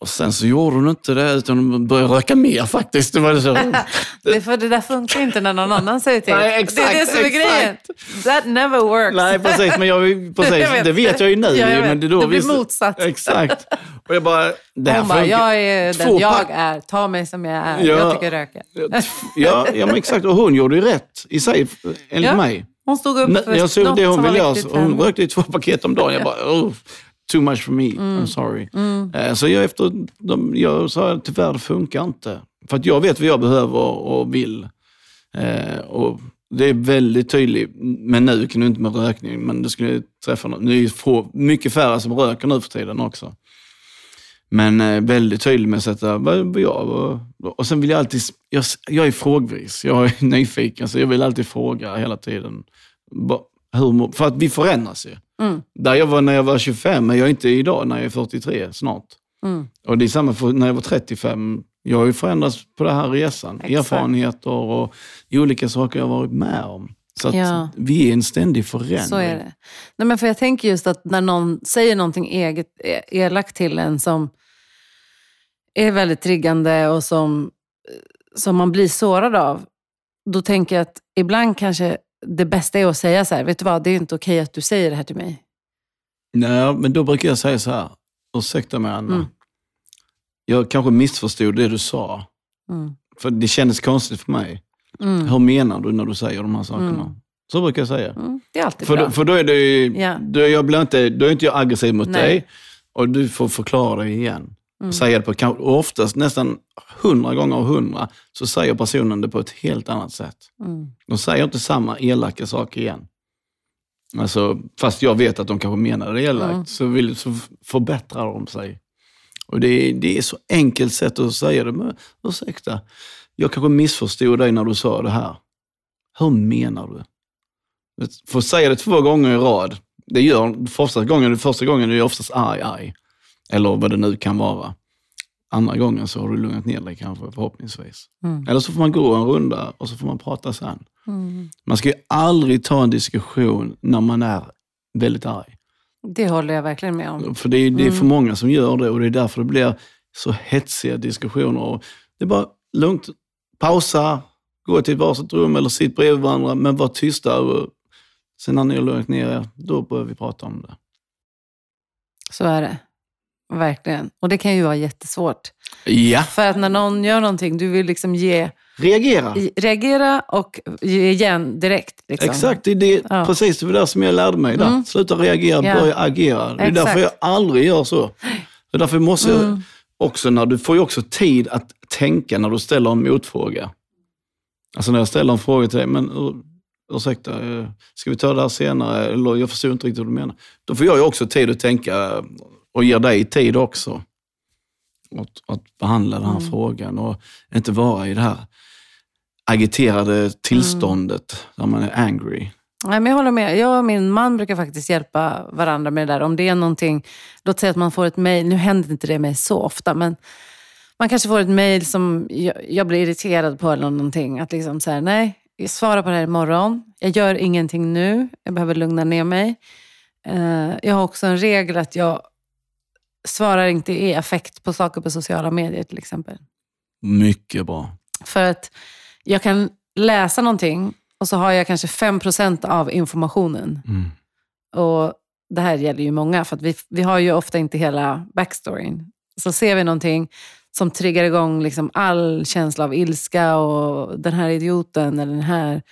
Och sen så gjorde hon inte det utan hon började röka mer faktiskt. Det var det så. Det, för det där funkar inte när någon annan säger till. Nej, exakt, det är det som är grejen. That never works. Nej, precis. Men jag, precis, Jag vet. det vet jag ju nu. Ja, jag. Men det, då Det blir visste- motsatt. Exakt. Och jag bara, det här Hon bara, jag är den jag är. Ta mig som jag är. Ja. Jag tycker röka. Ja, ja, men exakt. Och hon gjorde ju rätt i sig, enligt Ja. mig. Hon stod upp för jag såg något det hon som var ville göra. viktigt Hon rökte i två paket om dagen. Jag bara, oh, too much for me. I'm sorry. Eh, Så jag, efter, de, jag sa tyvärr, det funkar inte. För att jag vet vad jag behöver och vill. Eh, och det är väldigt tydligt, men nu kan du inte med rökning, men du skulle träffa någon. Nu är det mycket färre som röker nu för tiden också. Men eh, väldigt tydlig med att sätta vad, jag vad, Och sen vill jag alltid, jag, jag är frågvis, jag är nyfiken, så jag vill alltid fråga hela tiden. Hur, för att vi förändras ju. Mm. Där jag var när jag var 25, men jag är inte idag när jag är 43 snart. Mm. Och det är samma för när jag var 35. Jag har ju förändrats på den här resan. Exakt. Erfarenheter och olika saker jag varit med om. Så att Ja. vi är en ständig förändring. Så är det. Nej, men för jag tänker just att när någon säger någonting eget, e- elakt till en som är väldigt triggande och som, som man blir sårad av, då tänker jag att ibland kanske det bästa är att säga så här, vet du vad, det är inte okej att du säger det här till mig. Nej, men då brukar jag säga så här. Ursäkta mig Anna. Mm. Jag kanske missförstod det du sa. Mm. För det kändes konstigt för mig. Mm. Hur menar du när du säger de här sakerna? Mm. Så brukar jag säga. Mm. Det är alltid För, bra. då, för då är det ju, Ja. då, är jag blir inte, då är inte jag aggressiv mot Nej. dig och du får förklara dig igen. Mm. Säga det på, oftast nästan hundra gånger av hundra så säger personen det på ett helt annat sätt. Mm. De säger inte samma elaka saker igen. Alltså, fast jag vet att de kanske menar det elakt, Mm. så, vill, så förbättrar de sig. Och det, är- det är så enkelt sätt att säga det. Men, ursäkta, jag kanske missförstod dig när du sa det här. Hur menar du? Får säga det två gånger i rad. Det gör första gången, första gången är det oftast arg, arg. Eller vad det nu kan vara. Andra gången så har du lugnat ner dig kanske, förhoppningsvis. Mm. Eller så får man gå en runda och så får man prata sen. Mm. Man ska ju aldrig ta en diskussion när man är väldigt arg. Det håller jag verkligen med om. För det är, det är för Mm. många som gör det och det är därför det blir så hetsiga diskussioner. Och det är bara lugnt, pausa, gå till varsitt rum eller sitt bredvid varandra, men var tysta. Och sen när ni har lugnat ner er, då börjar vi prata om det. Så är det. Verkligen. Och det kan ju vara jättesvårt. Ja, För att när någon gör någonting, du vill liksom ge, reagera. reagera och ge igen direkt. Liksom. Exakt, det är det, Ja. precis det var det som jag lärde mig där. Mm. Sluta reagera, Ja. börja agera. Det är Exakt. därför jag aldrig gör så. Det är därför måste jag Mm. också, när du får ju också tid att tänka när du ställer en motfråga. Alltså när jag ställer en fråga till dig, men ur, ursäkta, eh, ska vi ta det här senare? Eller jag förstår inte riktigt vad du menar. Då får jag ju också tid att tänka och ger dig tid också. Att, att behandla den här Mm. frågan och inte vara i det här agiterade tillståndet där man är angry. Nej, men jag håller med. Jag och min man brukar faktiskt hjälpa varandra med det där. Om det är någonting, låt säga att man får ett mejl, nu händer inte det mig så ofta, men man kanske får ett mejl som jag, jag blir irriterad på eller någonting. Att liksom så här, nej, jag svarar på det här imorgon. Jag gör ingenting nu. Jag behöver lugna ner mig. Eh, jag har också en regel att jag svarar inte i affekt på saker på sociala medier till exempel. Mycket bra. För att jag kan läsa någonting och så har jag kanske 5% av informationen. Mm. Och det här gäller ju många, för vi, vi har ju ofta inte hela backstoryn. Så ser vi någonting som triggar igång liksom all känsla av ilska och den här idioten eller den här.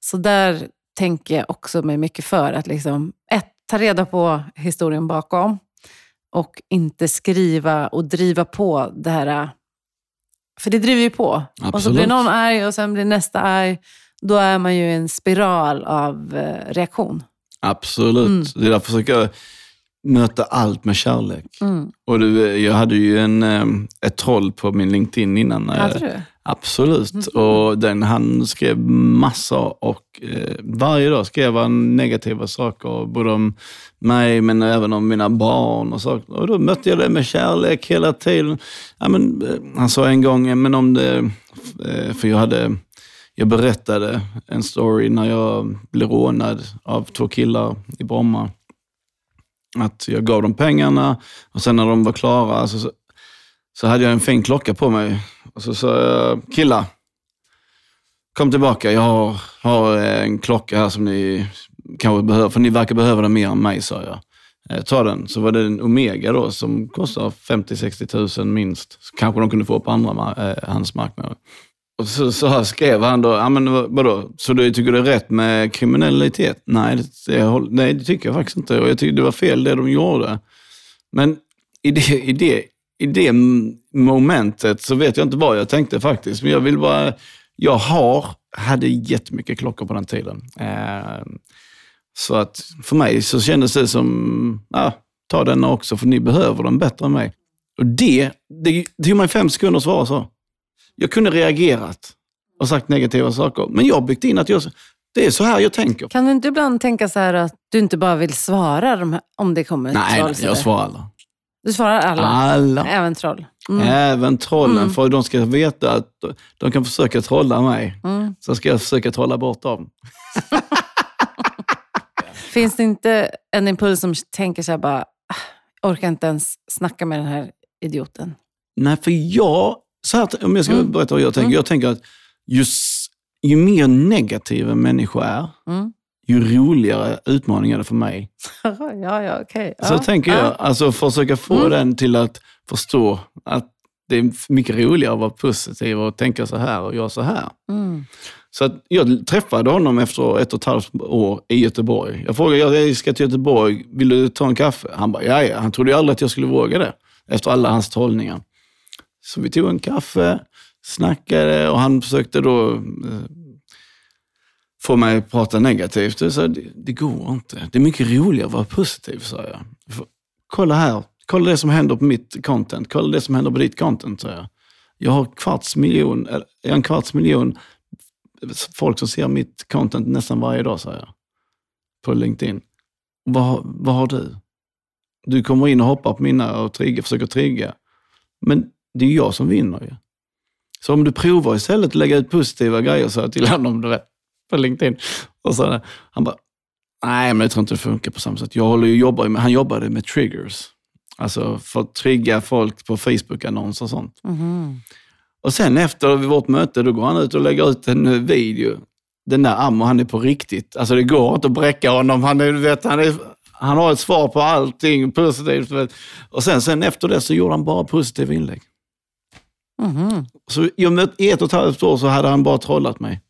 Så där tänker jag också mig mycket för att liksom, ett, ta reda på historien bakom och inte skriva och driva på det här. För det driver ju på. Och så Absolut. blir någon arg och sen blir nästa arg. Då är man ju i en spiral av eh, reaktion. Absolut. Mm. Det är därför försöker jag möta allt med kärlek. Mm. Och du, eh, jag hade ju en, eh, ett troll på min LinkedIn innan. eh, Hade du? Absolut. Mhm. Och den, han skrev massor och eh, varje dag skrev han negativa saker, både om mig men även om mina barn och saker. Och då mötte jag det med kärlek hela tiden. Ja, men, eh, han sa en gång, men om det, eh, för jag hade, jag berättade en story när jag blev rånad av två killar i Bromma. Att jag gav dem pengarna och sen när de var klara så, så, hade jag en fin klocka på mig. Och så sa jag, killar, kom tillbaka. Jag har, har eh, en klocka här som ni kanske behöver, för ni verkar behöva den mer än mig, sa jag. Eh, Ta den. Så var det en Omega då som kostar 50-60 000 minst. Så kanske de kunde få på andra ma- eh, handsmarknader. Och så, så här skrev han då, ja men vadå, så du tycker det är rätt med kriminalitet? Nej det, det, nej, det tycker jag faktiskt inte. Och jag tycker det var fel det de gjorde. Men i det, i det, i det momentet så vet jag inte vad jag tänkte faktiskt. Men jag vill bara, jag har, hade jättemycket klockor på den tiden. Eh, så att för mig så kändes det som, ja, ta den också för ni behöver den bättre än mig. Och det, det, det tog mig fem sekunder att svara så. Jag kunde reagerat och sagt negativa saker, men jag byggt in att jag, det är så här jag tänker. Kan du inte ibland tänka så här att du inte bara vill svara om det kommer Nej, nej jag svarar alla. Du svarar alla? Alla. Även troll? Mm. Även trollen, mm. för de ska veta att de kan försöka trolla mig. Mm. Så ska jag försöka trolla bort dem. Finns det inte en impuls som tänker så här bara, ah, orkar inte ens snacka med den här idioten? Nej, för jag, så här, om jag ska mm. berätta vad jag tänker. Mm. Jag tänker att just, ju mer negativ en människa är, mm. Ju roligare utmaning är det för mig. ja, ja, okay. Så ja, tänker jag. Alltså försöka få mm. den till att förstå att det är mycket roligare att vara positiv och tänka så här och göra så här. Mm. Så jag träffade honom efter ett och ett halvt år i Göteborg. Jag frågade, jag ska till Göteborg, vill du ta en kaffe? Han bara, ja, Han trodde aldrig att jag skulle våga det, efter alla hans tolkningar. Så vi tog en kaffe, snackade och han försökte då eh, få mig att prata negativt. Jag det, det går inte. Det är mycket roligare att vara positiv, sa jag. Kolla här, kolla det som händer på mitt content. Kolla det som händer på ditt content, sa jag. Jag har kvarts miljon, en kvarts miljon folk som ser mitt content nästan varje dag, sa jag. På LinkedIn. Vad, vad har du? Du kommer in och hoppar på mina och trigger, försöker trigga. Men det är jag som vinner ju. Så om du provar istället att lägga ut positiva grejer, så till honom, du vet, på LinkedIn. Och så, han bara, nej men jag tror inte det funkar på samma sätt. Jag håller ju, jobbar med, han jobbade med triggers. Alltså för att trigga folk på Facebook-annonser och sånt. Mm. Och sen efter vårt möte, då går han ut och lägger ut en video. Den där Ammo, han är på riktigt. Alltså det går inte att bräcka honom. Han, är, vet, han, är, han har ett svar på allting positivt. Vet. Och sen, sen efter det så gjorde han bara positiva inlägg. Mm. Så I ett och ett halvt år så hade han bara trollat mig.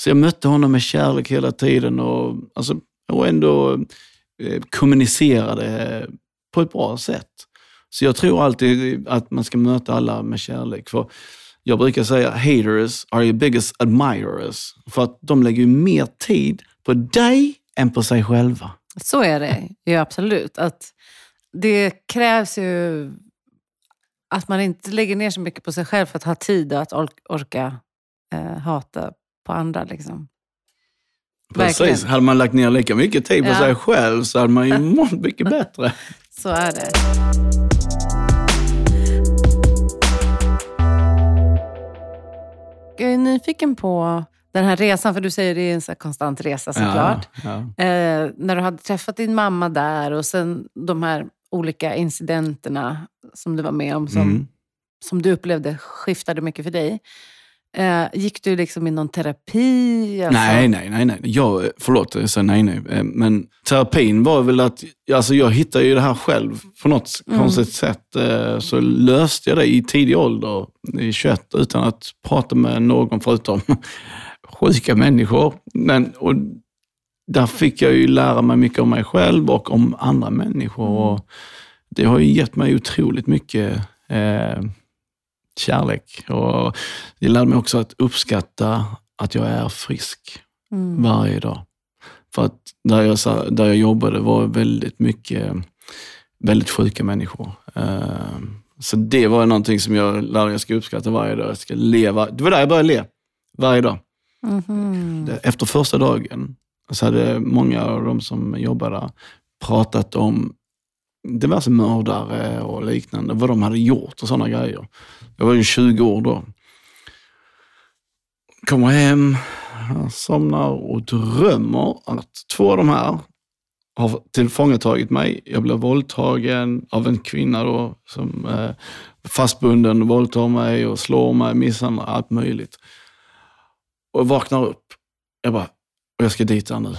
Så jag mötte honom med kärlek hela tiden och, alltså, och ändå eh, kommunicerade på ett bra sätt. Så jag tror alltid att man ska möta alla med kärlek. För jag brukar säga haters are your biggest admirers. För att de lägger ju mer tid på dig än på sig själva. Så är det ju absolut. Att det krävs ju att man inte lägger ner så mycket på sig själv för att ha tid att orka eh, hata på andra. Liksom. Precis. Verkligen. Hade man lagt ner lika mycket tid på ja. sig själv så hade man ju mått mycket bättre. Så är det. Jag är nyfiken på den här resan, för du säger att det är en så konstant resa såklart. Ja, ja. Eh, när du hade träffat din mamma där och sen de här olika incidenterna som du var med om, som, mm. som du upplevde skiftade mycket för dig. Eh, gick du liksom i någon terapi? Alltså? Nej, nej, nej. nej. Jag, förlåt, jag sa nej, nej. Eh, men terapin var väl att alltså jag hittade ju det här själv på något mm. konstigt sätt. Eh, så löste jag det i tidig ålder, i 21, utan att prata med någon förutom sjuka människor. Men, och där fick jag ju lära mig mycket om mig själv och om andra människor. Mm. Och det har ju gett mig otroligt mycket eh, kärlek. Och det lärde mig också att uppskatta att jag är frisk mm. varje dag. För att där jag, där jag jobbade var väldigt mycket väldigt sjuka människor. Eh, så det var någonting som jag lärde mig att jag ska uppskatta varje dag. Jag ska leva. Det var där jag började le. Varje dag. Mm. Efter första dagen så hade många av de som jobbade pratat om diverse mördare och liknande, vad de hade gjort och sådana grejer. Jag var ju 20 år då. Kommer hem, somnar och drömmer att två av de här har tillfångatagit mig. Jag blir våldtagen av en kvinna då, som eh, fastbunden våldtar mig och slår mig, misshandlar, allt möjligt. Och jag vaknar upp. Jag bara, jag ska dit här nu.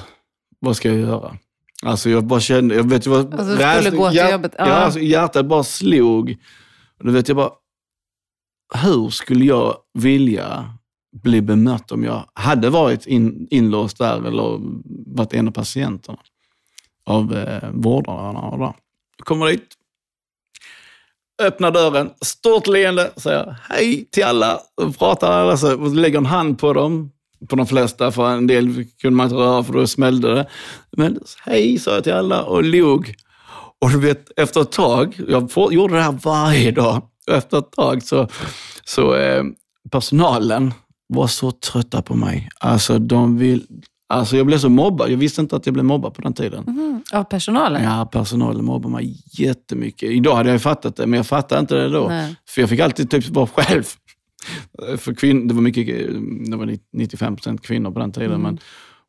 Vad ska jag göra? Alltså jag bara kände, jag vet ju vad... Alltså du skulle gå till hjärt, jobbet? Ja, alltså, hjärtat bara slog. Och då vet jag bara, hur skulle jag vilja bli bemött om jag hade varit in, inlåst där eller varit en av patienterna av eh, vårdarna. Jag kommer dit, öppnar dörren, stort leende, säger hej till alla, pratar alla, så, lägger en hand på dem, på de flesta, för en del kunde man inte röra för då smällde det. Men hej sa jag till alla och log. Och du vet, efter ett tag, jag gjorde det här varje dag, efter ett tag så, så eh, personalen var så trötta på mig. Alltså, de vill, alltså jag blev så mobbad. Jag visste inte att jag blev mobbad på den tiden. Mm. Av personalen? Ja, personalen mobbade mig jättemycket. Idag hade jag fattat det, men jag fattade inte det då. Nej. För jag fick alltid typ vara själv. För kvinn, det var mycket, det var 95 procent kvinnor på den tiden. Mm. Men,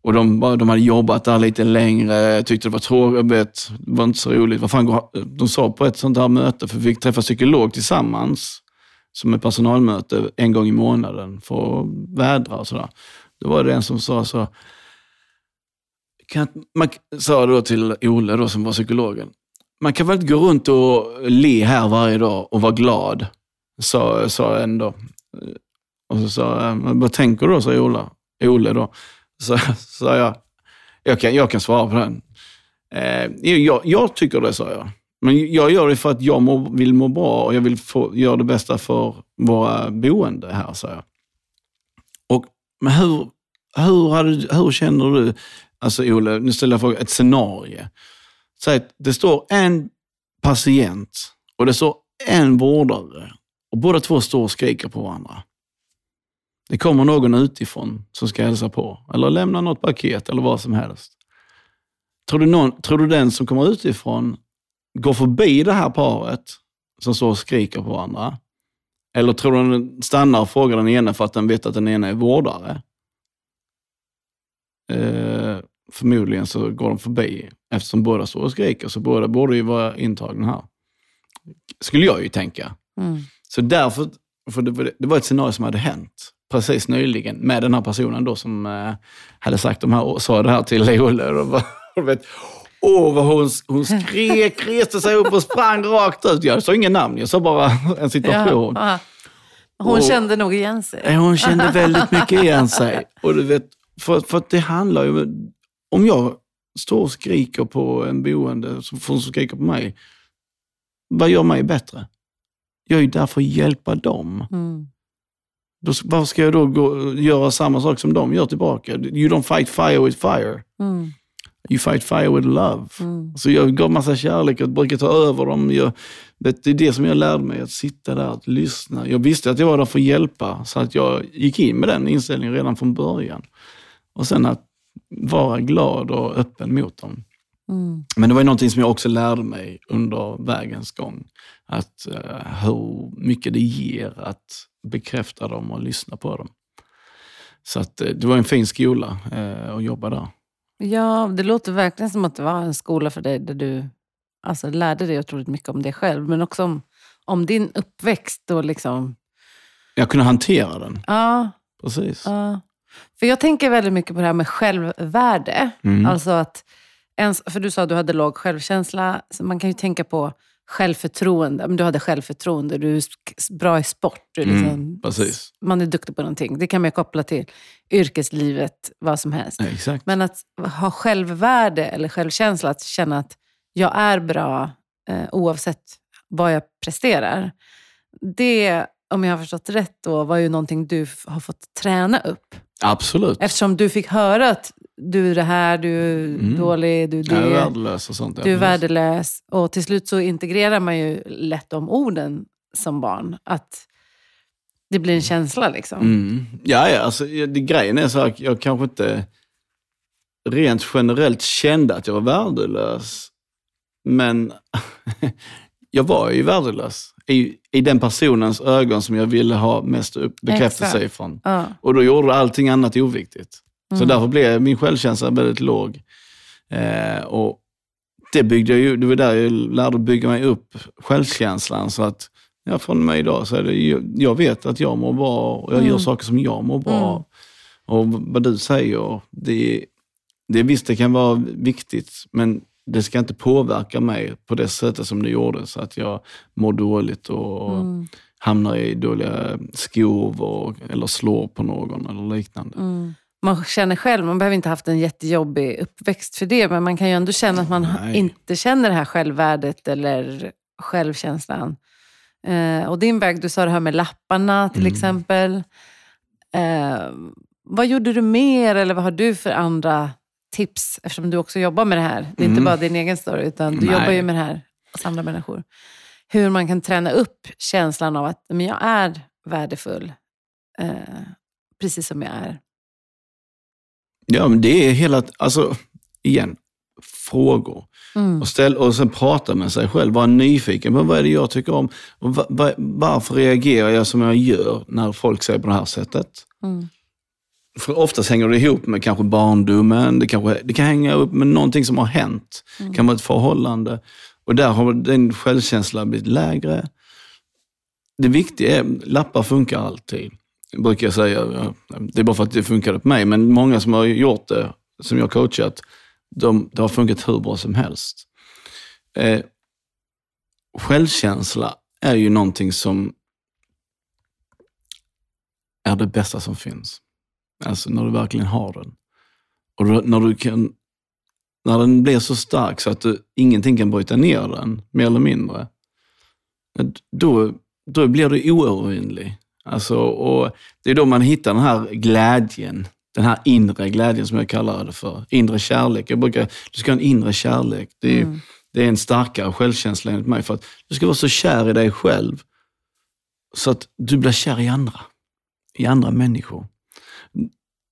och de, de hade jobbat där lite längre, tyckte det var tråkigt, det var inte så roligt. Vad fan, de sa på ett sånt här möte, för vi fick träffa psykolog tillsammans, som ett personalmöte en gång i månaden för att vädra och sådär. Då var det en som sa så, kan, man sa då till Ole då, som var psykologen, man kan väl inte gå runt och le här varje dag och vara glad, sa, sa en då. Och så sa jag, vad tänker du då, sa Ola. Ole då. Så sa jag, jag kan, jag kan svara på den. Eh, jag, jag tycker det, sa jag. Men jag gör det för att jag må, vill må bra och jag vill få, göra det bästa för våra boende här, sa jag. Och, men hur, hur, hade, hur känner du? Alltså Ole, nu ställer jag frågan, ett scenario. Säg att det står en patient och det står en vårdare och båda två står och skriker på varandra. Det kommer någon utifrån som ska hälsa på eller lämna något paket eller vad som helst. Tror du, någon, tror du den som kommer utifrån går förbi det här paret som står och skriker på varandra? Eller tror du den stannar och frågar den ena för att den vet att den ena är vårdare? Eh, förmodligen så går de förbi. Eftersom båda står och skriker så båda borde ju vara intagna här. Skulle jag ju tänka. Mm. Så därför, för det, det, var ett scenario som hade hänt precis nyligen med den här personen då som eh, hade sagt de här, sa det här till Olle. Och, vet, Åh, vad hon, hon skrek, reste sig upp och sprang rakt ut. Jag sa inget namn, jag sa bara en situation. Ja, hon och, kände nog igen sig. Hon kände väldigt mycket igen sig. Och du vet, för, för det handlar ju om jag står och skriker på en boende, som skrika på mig, vad gör mig bättre? Jag är ju där för att hjälpa dem. Mm. Då, varför ska jag då gå, göra samma sak som de gör tillbaka? You don't fight fire with fire. Mm. You fight fire with love. Mm. Så jag gav massa kärlek, jag brukar ta över dem. Jag, det är det som jag lärde mig, att sitta där och lyssna. Jag visste att jag var där för att hjälpa, så att jag gick in med den inställningen redan från början. Och sen att vara glad och öppen mot dem. Mm. Men det var någonting som jag också lärde mig under vägens gång. Att uh, hur mycket det ger att bekräfta dem och lyssna på dem. Så att, uh, det var en fin skola uh, att jobba där. Ja, det låter verkligen som att det var en skola för dig där du alltså, lärde dig otroligt mycket om dig själv. Men också om, om din uppväxt. Och liksom... Jag kunde hantera den. Ja. Precis. Ja. För jag tänker väldigt mycket på det här med självvärde. Mm. Alltså att, ens, för du sa att du hade låg självkänsla. Så man kan ju tänka på självförtroende. du hade självförtroende, du är bra i sport. Du är liksom, mm, man är duktig på någonting. Det kan man koppla till yrkeslivet, vad som helst. Ja, Men att ha självvärde eller självkänsla, att känna att jag är bra eh, oavsett vad jag presterar. Det om jag har förstått rätt, då, var ju någonting du har fått träna upp. Absolut. Eftersom du fick höra att du är det här, du är mm. dålig, du är det. Jag är värdelös och sånt. Du är värdelös. Och till slut så integrerar man ju lätt de orden som barn. Att det blir en känsla liksom. Mm. Ja, ja alltså, det, grejen är så att jag kanske inte rent generellt kände att jag var värdelös. Men jag var ju värdelös i, i den personens ögon som jag ville ha mest bekräftelse ifrån. Ja. Och då gjorde allting annat oviktigt. Mm. Så därför blev min självkänsla väldigt låg. Eh, och det byggde jag ju, det var där jag lärde bygga mig upp självkänslan. Så att ja, från mig idag så är det, jag vet att jag mår bra och jag mm. gör saker som jag mår bra. Mm. Och vad du säger, det, det visst det kan vara viktigt, men det ska inte påverka mig på det sättet som det gjorde så att jag mår dåligt och mm. hamnar i dåliga skov och, eller slår på någon eller liknande. Mm. Man känner själv, man behöver inte ha haft en jättejobbig uppväxt för det, men man kan ju ändå känna att man Nej. inte känner det här självvärdet eller självkänslan. Eh, och din väg, du sa det här med lapparna till Mm. exempel. Eh, vad gjorde du mer eller vad har du för andra tips? Eftersom du också jobbar med det här. Det är inte Mm. bara din egen story, utan du Nej. jobbar ju med det här hos andra människor. Hur man kan träna upp känslan av att men jag är värdefull, eh, precis som jag är. Ja, men det är hela, alltså igen, frågor. Mm. Och, ställ, och sen prata med sig själv, vara nyfiken på vad är det jag tycker om. Och va, va, varför reagerar jag som jag gör när folk säger på det här sättet? Mm. För oftast hänger det ihop med kanske barndomen, det, kanske, det kan hänga upp med någonting som har hänt. Det kan vara ett förhållande. Och där har din självkänsla blivit lägre. Det viktiga är, lappar funkar alltid. Brukar jag säga. Det är bara för att det funkade på mig, men många som har gjort det, som jag har coachat, de, det har funkat hur bra som helst. Eh, självkänsla är ju någonting som är det bästa som finns. Alltså när du verkligen har den. Och när, du kan, när den blir så stark så att du, ingenting kan bryta ner den, mer eller mindre, då, då blir du oövervinnlig. Alltså, och det är då man hittar den här glädjen, den här inre glädjen som jag kallar det för. Inre kärlek. Jag brukar, du ska ha en inre kärlek. Det är, Mm. det är en starkare självkänsla enligt mig. För att du ska vara så kär i dig själv så att du blir kär i andra. I andra människor.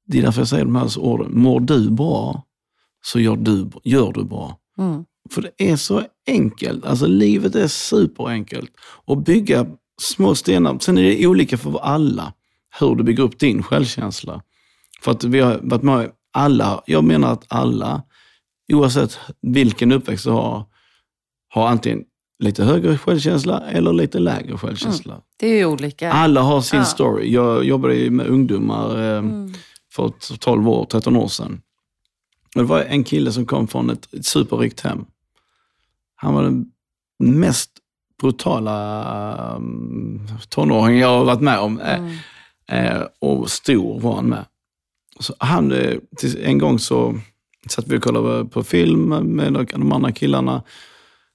Det är därför jag säger de här orden. Mår du bra så gör du, gör du bra. Mm. För det är så enkelt. Alltså livet är superenkelt. Att bygga små stenar. Sen är det olika för alla hur du bygger upp din självkänsla. För att vi har varit med alla, jag menar att alla, oavsett vilken uppväxt du har, har antingen lite högre självkänsla eller lite lägre självkänsla. Det är ju olika. Alla har sin Ja. story. Jag jobbade med ungdomar eh, Mm. för 12 år, 13 år sedan. Det var en kille som kom från ett, ett superrikt hem. Han var den mest brutala um, tonåring jag har varit med om. Eh, Mm. Eh, och stor var han med. Så han, eh, en gång så satt vi och kollade på film med de andra killarna.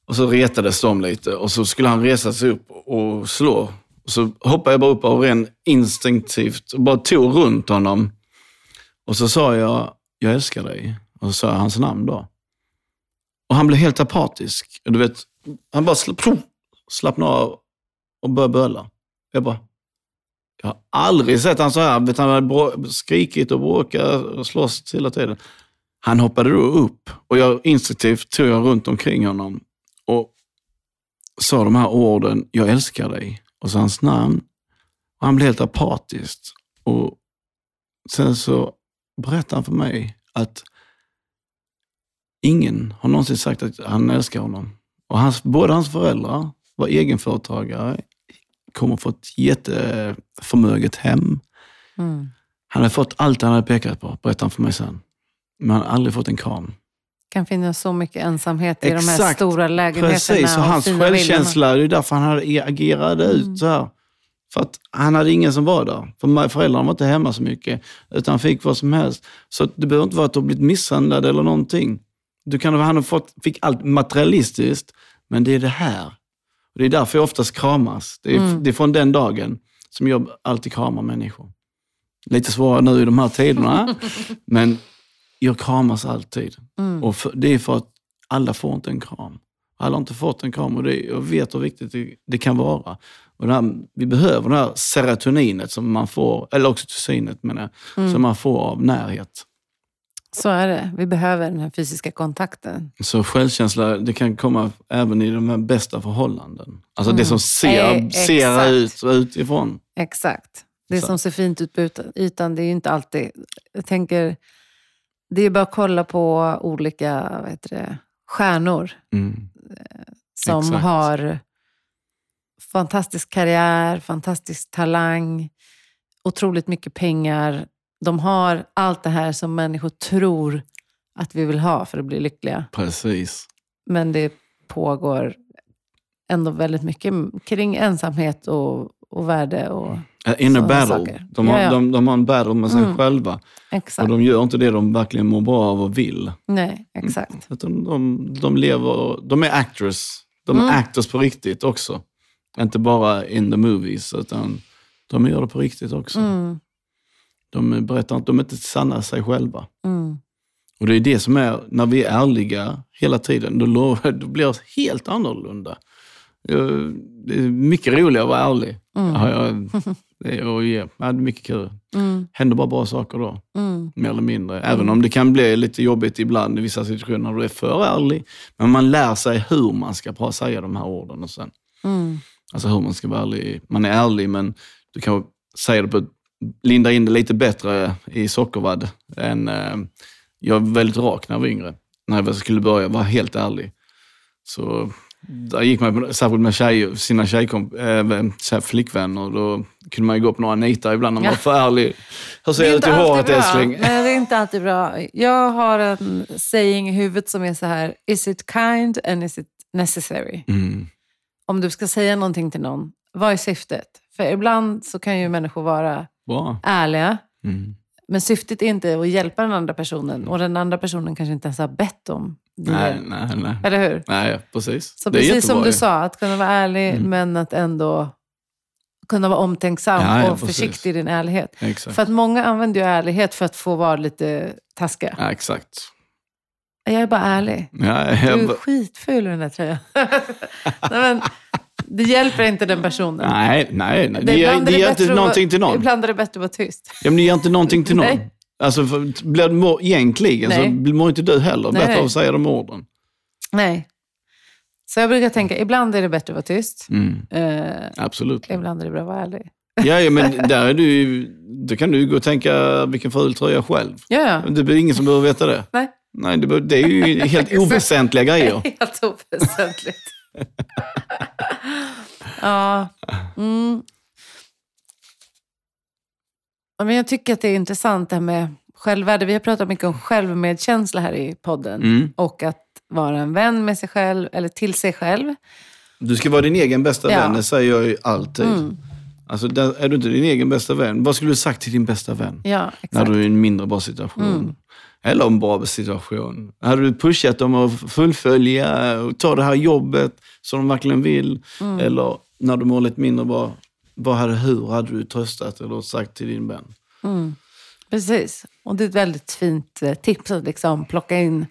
Och så retades de lite och så skulle han resa sig upp och slå. Och så hoppade jag bara upp av ren instinktivt och bara tog runt honom. Och så sa jag, jag älskar dig. Och så sa jag hans namn då. Och han blev helt apatisk. Och Du vet, han bara sl Slappna av och började böla. Jag bara, jag har aldrig sett han så här. Vet, Han hade skrikit och bråkat och slåss hela tiden. Han hoppade då upp och jag instinktivt tog jag runt omkring honom och sa de här orden, jag älskar dig. Och så hans namn. Och han blev helt apatisk. Och sen så berättade han för mig att ingen har någonsin sagt att han älskar honom. Och hans, både hans föräldrar var egenföretagare, kommer från ett jätteförmöget hem. Mm. Han hade fått allt han hade pekat på, berättade han för mig sen. Men han hade aldrig fått en kram. kan finnas så mycket ensamhet i de här Exakt. stora lägenheterna Precis, och hans självkänsla, det är därför han agerade Mm. ut så här. För att han hade ingen som var där. För föräldrarna var inte hemma så mycket, utan han fick vad som helst. Så det behöver inte vara att du har blivit misshandlad eller någonting. Du kan, han har fått, fick allt materialistiskt, men det är det här. Det är därför jag oftast kramas. Det är, Mm. det är från den dagen som jag alltid kramar människor. Lite svårare nu i de här tiderna, men jag kramas alltid. Mm. Och för, det är för att alla får inte en kram. Alla har inte fått en kram och det, jag vet hur viktigt det, det kan vara. Och här, vi behöver det här serotoninet som man får, eller oxytocinet menar jag, Mm. som man får av närhet. Så är det. Vi behöver den här fysiska kontakten. Så självkänsla, det kan komma även i de här bästa förhållanden. Alltså det Mm. som ser, Eh, ser ut utifrån. Exakt. Det Så. som ser fint ut på ytan- ytan, det är ju inte alltid... Jag tänker, det är bara att kolla på olika vad heter det, stjärnor Mm. som Exakt. har fantastisk karriär, fantastisk talang, otroligt mycket pengar. De har allt det här som människor tror att vi vill ha för att bli lyckliga. Precis. Men det pågår ändå väldigt mycket kring ensamhet och, och värde. Och, inner Sådana battle. saker. De har, Ja, ja. De, de har en battle med sig Mm. själva. exakt. Och de gör inte det de verkligen mår bra av och vill. Nej, exakt. Utan de, de lever, de är actors. De är Mm. actors på riktigt också. Inte bara in the movies, utan de gör det på riktigt också. Mm, De berättar inte, de är inte sanna sig själva. mm, Och det är det som är, när vi är ärliga hela tiden, då, lovar, då blir det helt annorlunda. Jag- Det är mycket roligare att vara ärlig. mm, Ja, jag, det är, och, ja, det är mycket kul. mm, händer bara bra saker då, mm, mer eller mindre. Även om det kan bli lite jobbigt ibland i vissa situationer när du är för ärlig. Men man lär sig hur man ska säga de här orden. Och sen. mm, Alltså hur man ska vara ärlig. Man är ärlig, men du kan säga det på ett, linda in det lite bättre i sockervadd. Än, eh, jag var väldigt rak när jag var yngre. När jag skulle börja vara helt ärlig. Så där gick man, särskilt med tjej, sina tjejkomp, äh, flickvänner, då kunde man ju gå på några nitar ibland när man var för ärlig. Hur ser Det ut i håret älskling? Nej, det är inte alltid bra. Jag har en saying i huvudet som är så här, is it kind and is it necessary? Mm. Om du ska säga någonting till någon, vad är syftet? För ibland så kan ju människor vara Bra. ärliga, Mm. men syftet är inte att hjälpa den andra personen och den andra personen kanske inte ens har bett om din Nej, nej, nej. Eller hur? Nej, precis. Så Det är precis som jättebra du ju. sa, att kunna vara ärlig Mm. men att ändå kunna vara omtänksam Ja, ja, och precis. försiktig i din ärlighet. Exakt. För att många använder ju ärlighet för att få vara lite taskiga. Ja, exakt. Jag är bara ärlig. Ja, Du jag, är ba- skitful i den där tröjan. nej, men, det hjälper inte den personen. nej, nej, nej. Det- Det, är det bättre inte att någonting vara- till någon. Ibland är det bättre att vara tyst. Ja, men det ger inte någonting till någon. Nej. Alltså, för, blir det må, egentligen Nej. så mår inte du heller Nej, bättre nej. av att säga de orden. Nej. Så jag brukar tänka, ibland är det bättre att vara tyst. Mm, Eh, absolut. ibland är det bra att vara ärlig. Ja, ja, men där är du, då kan du gå och tänka vilken ful tröja själv. Ja, ja. Det är ingen som behöver veta det. Nej. Nej, det, det är ju helt oväsentliga grejer. Helt oväsentligt. Ja. Mm. Men jag tycker att det är intressant det här med självvärde. Vi har pratat mycket om självmedkänsla här i podden. Mm. Och att vara en vän med sig själv, eller till sig själv. Du ska vara din egen bästa Ja. vän, det säger jag ju alltid. Mm. Alltså, där, är du inte din egen bästa vän, vad skulle du sagt till din bästa vän? Ja, När du är i en mindre bra situation. Mm. Eller en bra situation. Hade du pushat dem att fullfölja och ta det här jobbet som de verkligen vill? Mm. Eller när du mår lite mindre bra, vad hade, hur hade du tröstat eller sagt till din vän? Mm. Precis. Och det är ett väldigt fint eh, tips att liksom plocka in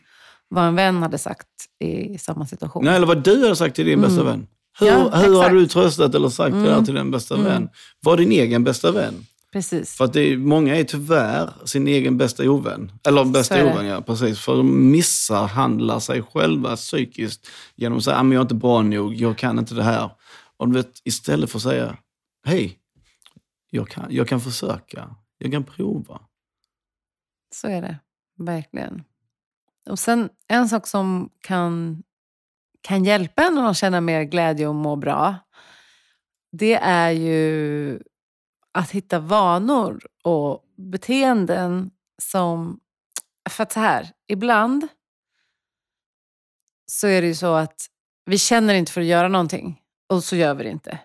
vad en vän hade sagt i samma situation. Nej, eller vad du hade sagt till din bästa vän. Hur, Mm. Ja, hur hade du tröstat eller sagt det här Mm. till din bästa Mm. vän? Var din egen bästa vän. Precis. För att det är, många är tyvärr sin egen bästa ovän. Eller bästa det. ovän, ja. Precis. För de misshandlar sig själva psykiskt genom att säga att jag är inte bra nog, jag kan inte det här. Och du vet, istället för att säga, hej, jag kan, jag kan försöka, jag kan prova. Så är det. Verkligen. Och sen en sak som kan, kan hjälpa en att känna mer glädje och må bra. Det är ju att hitta vanor och beteenden som... För att så här, ibland så är det ju så att vi känner inte för att göra någonting och så gör vi det inte.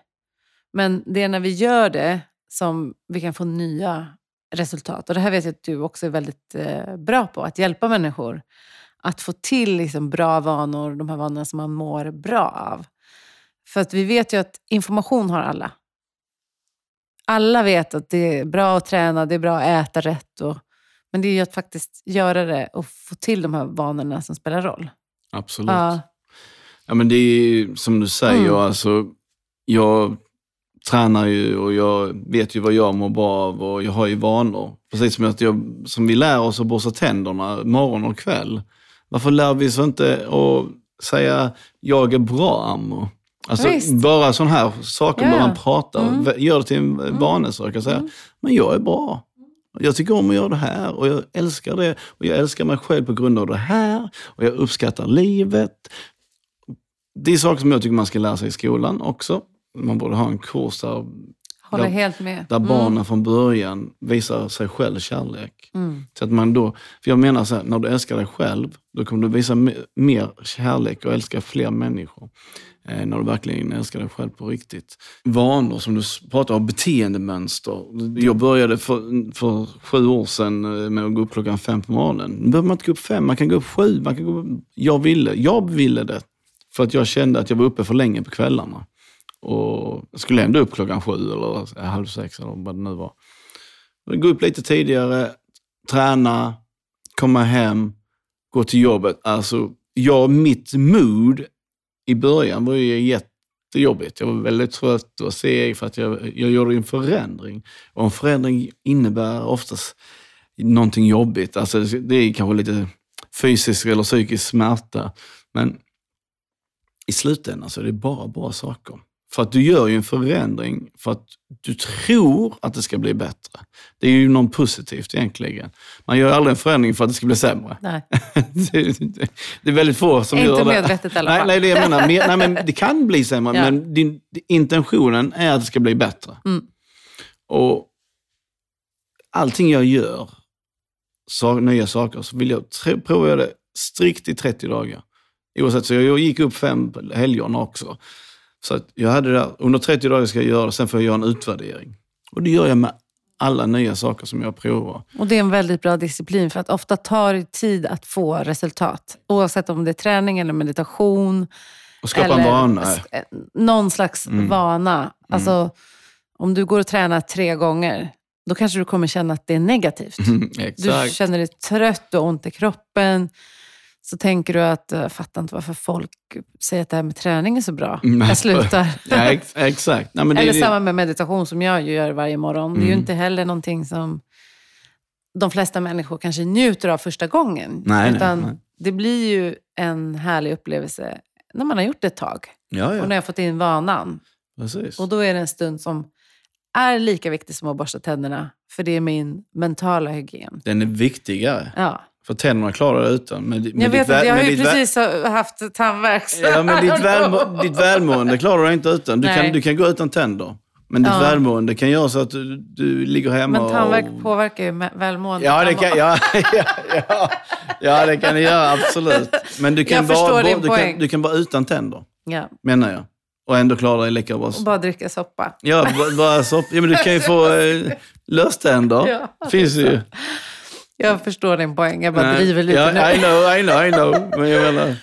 Men det är när vi gör det som vi kan få nya resultat. Och det här vet jag att du också är väldigt eh, bra på, att hjälpa människor att få till liksom, bra vanor, de här vanorna som man mår bra av. För att vi vet ju att information har alla. Alla vet att det är bra att träna, det är bra att äta rätt. Och, men det är ju att faktiskt göra det och få till de här vanorna som spelar roll. Absolut. Ja. Ja, men det är som du säger, Mm. alltså, jag tränar ju och jag vet ju vad jag mår bra av och jag har ju vanor. Precis som, att jag, som vi lär oss att borsta tänderna morgon och kväll. Varför lär vi oss inte att säga jag är bra Ammo? Alltså, Visst. bara sådana här saker, Ja, bara man pratar, Mm. gör det till en vanesak. och säga, Mm. men jag är bra. Jag tycker om att göra det här och jag älskar det. Och jag älskar mig själv på grund av det här. Och jag uppskattar livet. Det är saker som jag tycker man ska lära sig i skolan också. Man borde ha en kurs där Håller där, helt med. där Mm. barnen från början visar sig själv kärlek. Mm. Så att man då, för jag menar så här, när du älskar dig själv, då kommer du visa me- mer kärlek och älska fler människor. Eh, när du verkligen älskar dig själv på riktigt. Vanor som du pratar om, beteendemönster. Jag började för, för sju år sedan eh, med att gå upp klockan fem på morgonen. Nu behöver man inte gå upp fem, man kan gå upp sju. Man kan gå upp, jag, ville, jag ville det. För att jag kände att jag var uppe för länge på kvällarna. Och jag skulle ändå upp klockan sju eller halv sex eller vad det nu var. Gå upp lite tidigare, träna, komma hem, gå till jobbet. Alltså, jag, mitt mood i början var ju jättejobbigt. Jag var väldigt trött och seg för att jag, jag gjorde en förändring. Och en förändring innebär oftast någonting jobbigt. Alltså, det är kanske lite fysisk eller psykisk smärta. Men i slutändan så är det bara bra saker. För att du gör ju en förändring för att du tror att det ska bli bättre. Det är ju något positivt egentligen. Man gör aldrig en förändring för att det ska bli sämre. Nej. det, är väldigt få som Inte gör det. medvetet i alla nej, fall. nej, det jag menar. Men- nej, men det kan bli sämre, Ja. men din, intentionen är att det ska bli bättre. Mm. Och allting jag gör, så, nya saker, så vill jag prova det strikt i 30 dagar. Oavsett, så jag, gick upp fem på helgerna också. Så jag hade det där, under 30 dagar ska jag göra det, sen får jag göra en utvärdering. Och det gör jag med alla nya saker som jag provar. Och det är en väldigt bra disciplin för att ofta tar det tid att få resultat. Oavsett om det är träning eller meditation. Och skapa eller en vana. Någon slags Mm. vana. Alltså, om du går och tränar tre gånger, då kanske du kommer känna att det är negativt. Du Exakt. känner dig trött och ont i kroppen. Så tänker du att, jag fattar inte varför folk säger att det här med träning är så bra. Nej. Jag slutar. Ja, ex, exakt. Nej, men det, Eller det, samma med meditation som jag gör varje morgon. Det är ju Mm. inte heller någonting som de flesta människor kanske njuter av första gången. Nej, nej, Utan nej. det blir ju en härlig upplevelse när man har gjort det ett tag. Ja, Och när ja. jag har fått in vanan. Precis. Och då är det en stund som är lika viktig som att borsta tänderna. För det är min mentala hygien. Den är viktigare. Ja. För tänderna klarar det utan. Men, Jag vet inte, jag har ju precis haft tandvärk. Ja, men ditt, know. ditt välmående klarar du inte utan. Du Nej. kan, du kan gå utan tänder. Men ditt Ja. välmående kan göra så att du, du ligger hemma Men tandvärk och... påverkar ju välmåendet. Ja, det kan, ja, ja, ja, ja, det kan det göra, absolut. Men du kan, Jag bara, din du, kan, du kan vara utan tänder, Ja, menar jag. Och ändå klara dig lika bra. och bara dricka soppa. Ja, b- bara så. Ja, men du kan ju få eh, löständer. Ja, Finns ju. Jag förstår din poäng, jag bara Nej, driver lite ja, nu. I know, I know, I know. Men jag menar,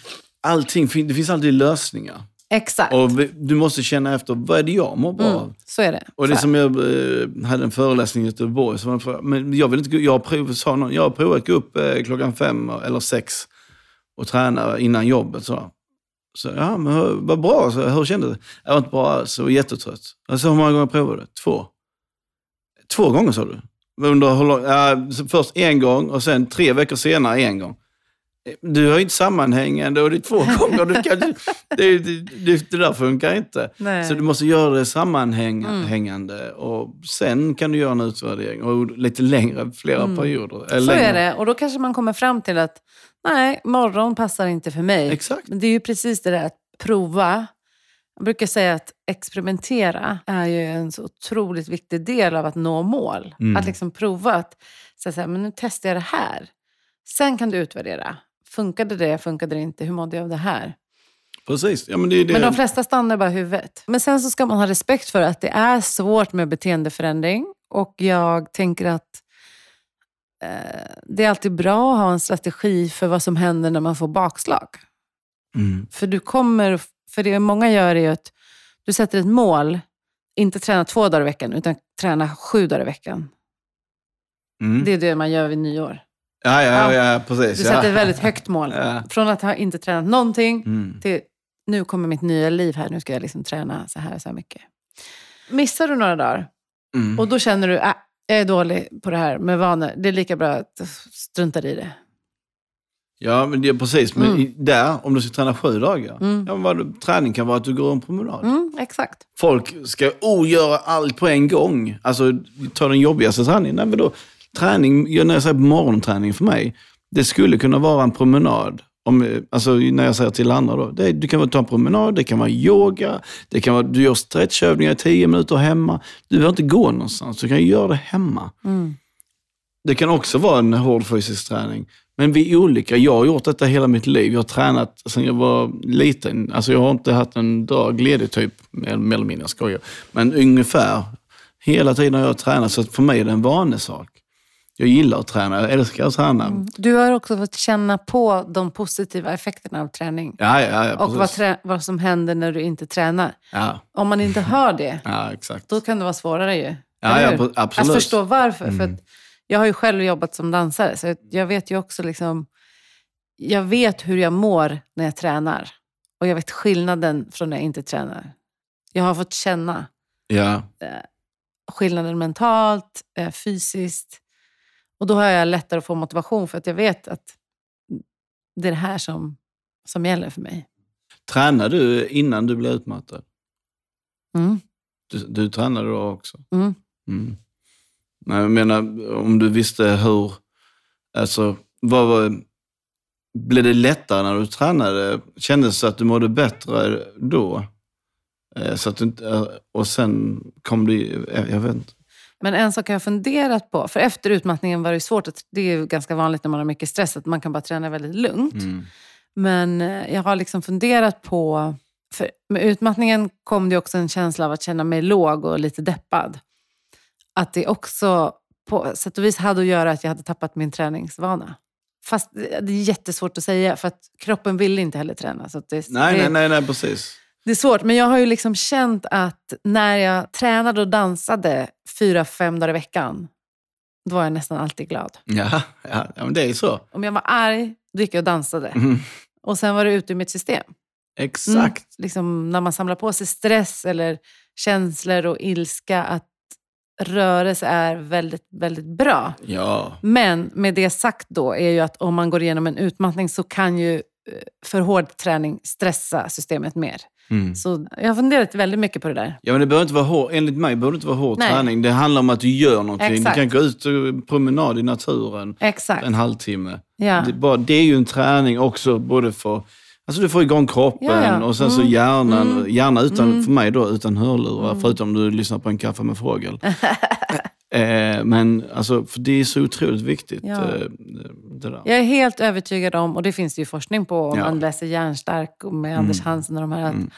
allting, det finns alltid lösningar. Exakt. Och du måste känna efter, vad är det jag mår bra av? Mm, så är det. Och det är som jag eh, hade en föreläsning i Göteborg. Så för, men jag, vill inte, jag, har prov, sa någon, jag har provat att gå upp eh, klockan fem eller sex och träna innan jobbet. Så, så ja, men hur, vad bra. Så, hur kändes det? Jag var inte bra alls. Jag var jättetrött. Alltså, hur många gånger provade du? Två? Två gånger sa du? Under, hur lång- först en gång och sen tre veckor senare en gång. Du har ju inte sammanhängande och det är två gånger. Du kan, det, det, det, där funkar inte. Nej. Så du måste göra det sammanhängande och sen kan du göra en utvärdering och lite längre, flera perioder. Eller Så är längre. det. Och då kanske man kommer fram till att nej, morgon passar inte för mig. Exakt. Men det är ju precis det där att prova. Jag brukar säga att experimentera är ju en så otroligt viktig del av att nå mål. Mm. Att liksom prova att säga så här, men nu testar jag det här. Sen kan du utvärdera. Funkade det? Funkade det inte? Hur mådde jag av det här? Precis. Ja, men det är det. Men de flesta stannar bara i huvudet. Men sen så ska man ha respekt för att det är svårt med beteendeförändring. Och jag tänker att eh, det är alltid bra att ha en strategi för vad som händer när man får bakslag. Mm. För du kommer, för det många gör är ju att du sätter ett mål, inte träna två dagar i veckan, utan träna sju dagar i veckan. Mm. Det är det man gör vid nyår. Ja, ja, ja, precis. Du sätter ett väldigt högt mål. Ja. Från att ha inte tränat någonting Mm. till nu kommer mitt nya liv här, nu ska jag liksom träna så här så här mycket. Missar du några dagar Mm. och då känner du att jag är dålig på det här med vanor, det är lika bra att strunta i det. Ja, men det är precis. Men Mm. där, om du ska träna sju dagar, Mm. ja, vad, träning kan vara att du går en promenad. Mm, exakt. Folk ska oh, göra allt på en gång. Alltså, ta den jobbigaste träningen. Nej, men då, träning, när jag säger morgonträning för mig, det skulle kunna vara en promenad om, alltså när jag säger till andra då, det, du kan ta en promenad, det kan vara yoga, det kan vara, du gör stretchövningar i tio minuter hemma. Du behöver inte gå någonstans, du kan göra det hemma. Mm. Det kan också vara en hård fysisk träning. Men vi är olika. Jag har gjort detta hela mitt liv. Jag har tränat sedan jag var liten. Alltså jag har inte haft en dag ledig typ, mer eller mindre, skojar. Men ungefär hela tiden har jag tränat, så för mig är det en vanesak. Jag gillar att träna, jag älskar att träna. Mm. Du har också fått känna på de positiva effekterna av träning. Ja, ja, ja, och vad, vad som händer när du inte tränar. Om man inte hör det, då kan det vara svårare ju. Ja, absolut. Att förstå varför. För Mm. att jag har ju själv jobbat som dansare, så jag vet ju också liksom... Jag vet hur jag mår när jag tränar. Och jag vet skillnaden från när jag inte tränar. Jag har fått känna Ja, skillnaden mentalt, eh, fysiskt. Och då har jag lättare att få motivation för att jag vet att det är det här som, som gäller för mig. Tränar du innan du blir utmattad? Mm. Du, du tränade då också? Mm. Mm. Nej, jag menar, om du visste hur... Alltså, vad var, blev det lättare när du tränade? Kändes det att du mådde bättre då? Eh, Så att du inte, eh, och sen kom du... Jag, jag vet inte. Men en sak jag har funderat på, för efter utmattningen var det svårt, att, det är ju ganska vanligt när man har mycket stress, att man kan bara träna väldigt lugnt. Mm. Men eh, jag har liksom funderat på... För med utmattningen kom det också en känsla av att känna mig låg och lite deppad. Att det också på sätt och vis hade att göra att jag hade tappat min träningsvana. Fast det är jättesvårt att säga, för att kroppen vill inte heller träna. Så det, Nej, det, nej, nej, nej, precis. det är svårt, men jag har ju liksom känt att när jag tränade och dansade fyra, fem dagar i veckan, då var jag nästan alltid glad. Ja, ja, men det är så. Om jag var arg, då gick jag och dansade. Mm. Och sen var det ute ur mitt system. Exakt. liksom, när man samlar på sig stress eller känslor och ilska, att rörelse är väldigt, väldigt bra. Ja. Men med det sagt då är ju att om man går igenom en utmattning så kan ju eh, för hård träning stressa systemet mer. Mm. Så jag har funderat väldigt mycket på det där. Ja, men det behöver inte vara hård, enligt mig behöver det inte vara hård Nej. träning. Det handlar om att du gör någonting. Exakt. Du kan gå ut och promenad i naturen Exakt. en halvtimme. Ja. Det, bara, det är ju en träning också, både för... Alltså du får igång kroppen Ja, ja. och sen så Mm. hjärnan. Mm. Gärna utan, Mm. för mig då, utan hörlurar, Mm. förutom du lyssnar på en kaffe med fågel. eh, men alltså, för det är så otroligt viktigt. Ja. Eh, det där. Jag är helt övertygad om, och det finns det ju forskning på om man läser Hjärnstark med Mm. Anders Hansen och de här, att Mm.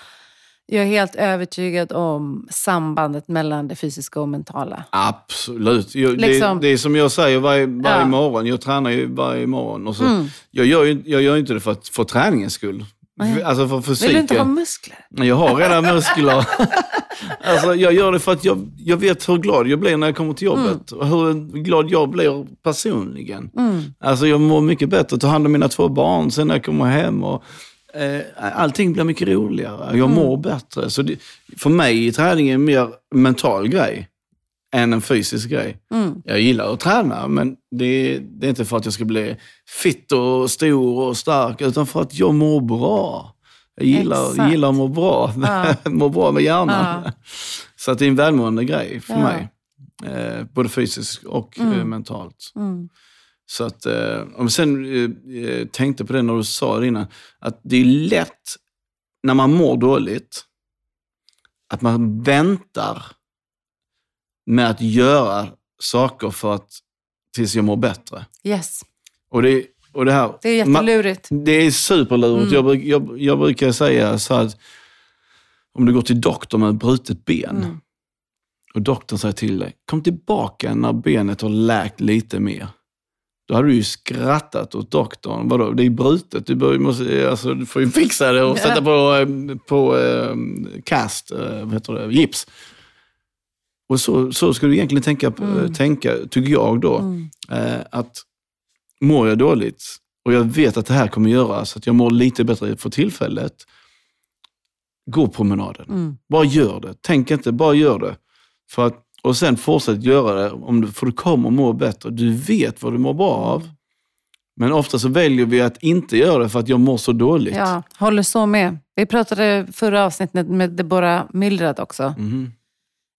Jag är helt övertygad om sambandet mellan det fysiska och mentala. Absolut. Jag, Liksom- det, det är som jag säger varje, varje Ja. morgon. Jag tränar ju varje morgon. Och så, Mm. jag, gör ju, jag gör inte det för, att, för träningens skull. Nej. Alltså för fysiken. Vill du inte ha muskler? Jag har redan muskler. alltså, jag gör det för att jag, jag vet hur glad jag blir när jag kommer till jobbet. Och hur glad jag blir personligen. Mm. Alltså, jag mår mycket bättre, tar hand om mina två barn sen när jag kommer hem. Och, allting blir mycket roligare. Jag mår bättre. Så det, för mig är träning en mer mental grej än en fysisk grej. Mm. Jag gillar att träna, men det, det är inte för att jag ska bli fit och stor och stark, utan för att jag mår bra. Jag gillar, Exakt. gillar att må bra. Ja. må bra med hjärnan. Ja. Så att det är en välmående grej för Ja. mig. Eh, både fysiskt och Mm. eh, mentalt. Mm. Så att, eh, om sen eh, eh, tänkte på det när du sa det innan, att det är lätt när man mår dåligt, att man väntar med att göra saker för att, tills jag mår bättre. Yes, Och det, och det här... det är man- jättelurigt. det är superlurigt. Mm. Jag, jag, jag brukar säga så att om du går till doktorn med ett brutet ben Mm. och doktorn säger till dig, kom tillbaka när benet har läkt lite mer. Då hade du ju skrattat åt doktorn. Vadå, det är brutet. Du, bör, måste, alltså, du får ju fixa det och sätta på, eh, på eh, cast, eh, vad heter det, gips. Och så, så ska du egentligen tänka, Mm. tänka tycker jag då. Mm. Eh, att mår jag dåligt och jag vet att det här kommer göra så att jag mår lite bättre för tillfället, gå promenaden. Mm. Bara gör det. Tänk inte, bara gör det. För att, och sen fortsätt göra det, om du, för du kommer må bättre. Du vet vad du mår bra av. Men ofta så väljer vi att inte göra det för att jag mår så dåligt. Ja, håller så med. Vi pratade förra avsnittet med Deborah Mildred också. Mhm.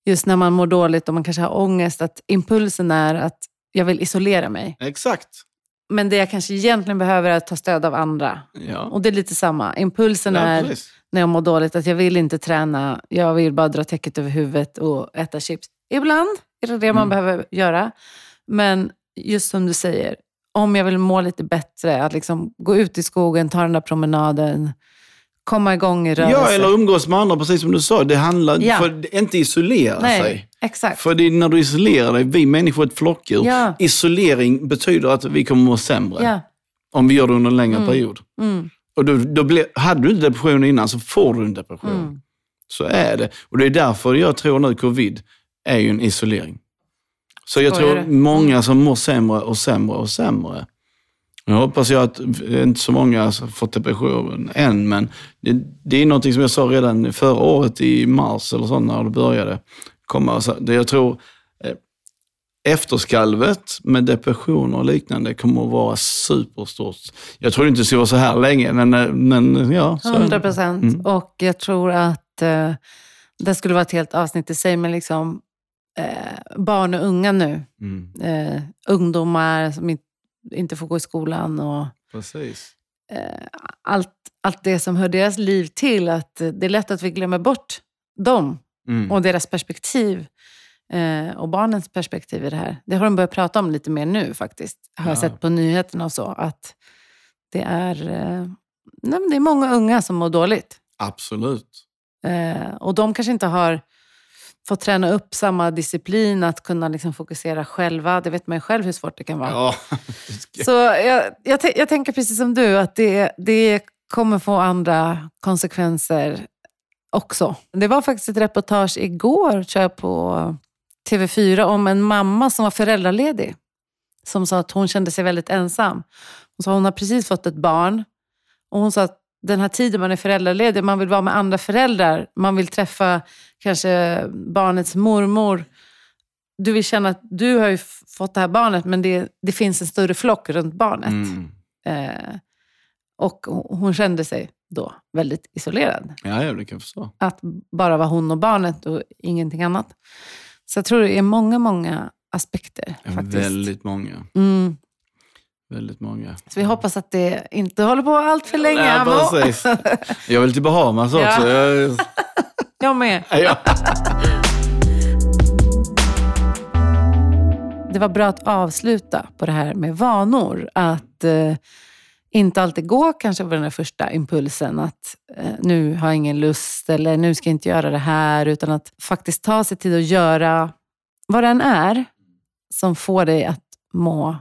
Just när man mår dåligt och man kanske har ångest, att impulsen är att jag vill isolera mig. Exakt. Men det jag kanske egentligen behöver är att ta stöd av andra. Ja. Och det är lite samma. Impulsen Ja, är precis. när jag mår dåligt att jag vill inte träna. Jag vill bara dra täcket över huvudet och äta chips. Ibland är det det man Mm. behöver göra. Men just som du säger, om jag vill må lite bättre, att liksom gå ut i skogen, ta den där promenaden, komma igång i rörelse. Ja, eller umgås med andra, precis som du sa. Det handlar Ja. för inte isolera Nej, sig. exakt. För det är när du isolerar dig, vi människor är ett flockdjur. Ja. Isolering betyder att vi kommer må sämre. Ja. Om vi gör det under en längre period. Mm. Och då, då ble, hade du inte depression innan så får du en depression. Mm. Så är det. Och det är därför jag tror nu covid är ju en isolering. Så jag tror många som mår sämre och sämre och sämre. Nu hoppas jag att är inte så många har fått depression än, men det, det är någonting som jag sa redan förra året i mars eller så när det började komma. Så det jag tror eh, efterskalvet med depressioner och liknande kommer att vara superstort. Jag tror inte det ska vara så här länge, men, eh, men ja. Så, 100 procent. Mm. Och jag tror att eh, det skulle vara ett helt avsnitt i sig, men liksom eh, barn och unga nu. Mm, Eh, ungdomar som in, inte får gå i skolan och precis. eh, allt, allt det som hör deras liv till. Att eh, det är lätt att vi glömmer bort dem Mm. och deras perspektiv. Eh, och barnens perspektiv i det här. Det har de börjat prata om lite mer nu faktiskt. Har jag Ja. sett på nyheterna och så. Att det är, eh, nej, men det är många unga som mår dåligt. Absolut. Och de kanske inte har fått träna upp samma disciplin att kunna liksom fokusera själva. Det vet man ju själv hur svårt det kan vara. Ja. Så jag, jag, jag tänker precis som du, att det, det kommer få andra konsekvenser också. Det var faktiskt ett reportage igår tror jag, på TV4 om en mamma som var föräldraledig. Som sa att hon kände sig väldigt ensam. Hon sa att hon har precis fått ett barn. Och hon sa att den här tiden man är föräldraledig, man vill vara med andra föräldrar. Man vill träffa kanske barnets mormor. Du vill känna att du har ju fått det här barnet, men det, det finns en större flock runt barnet. Mm. Eh, och hon kände sig då väldigt isolerad. Ja, ja, det kan jag förstå. Att bara vara hon och barnet och ingenting annat. Så jag tror det är många, många aspekter faktiskt. Väldigt många. Mm. Väldigt många. Så vi hoppas att det inte håller på allt för länge, Ja, precis. Jag vill till Bahamas också. Ja. Jag, Jag med. ja. Det var bra att avsluta på det här med vanor. Att eh, inte alltid gå kanske på den där första impulsen att eh, nu har jag ingen lust eller nu ska jag inte göra det här. Utan att faktiskt ta sig tid att göra vad den är som får dig att må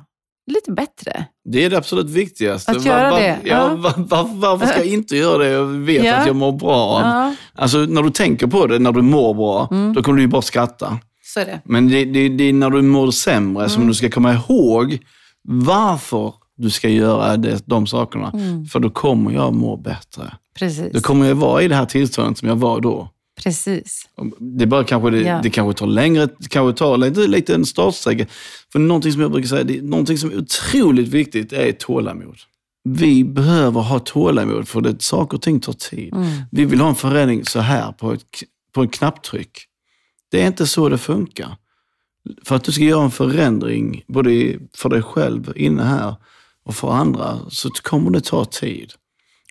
lite bättre. Det är det absolut viktigaste. Att göra Var- det, Ja, ja. var- var- varför ska jag inte göra det? Jag vet Ja. att jag mår bra. Ja, Alltså, när du tänker på det, när du mår bra, Mm. då kommer du ju bara skratta. så är det. Men det, det, det är när du mår sämre Mm. som du ska komma ihåg varför du ska göra det, de sakerna. Mm. För då kommer jag må bättre. Precis. Då kommer jag vara i det här tillståndet som jag var då. Precis. Det, bara kanske, det, Ja. det kanske tar längre, det kanske tar lite, lite en startsträcka. För någonting som jag brukar säga, det, någonting som är otroligt viktigt är tålamod. Vi behöver ha tålamod för det, saker och ting tar tid. Mm. Vi vill ha en förändring så här på ett, på ett knapptryck. Det är inte så det funkar. För att du ska göra en förändring, både för dig själv inne här och för andra, så kommer det ta tid.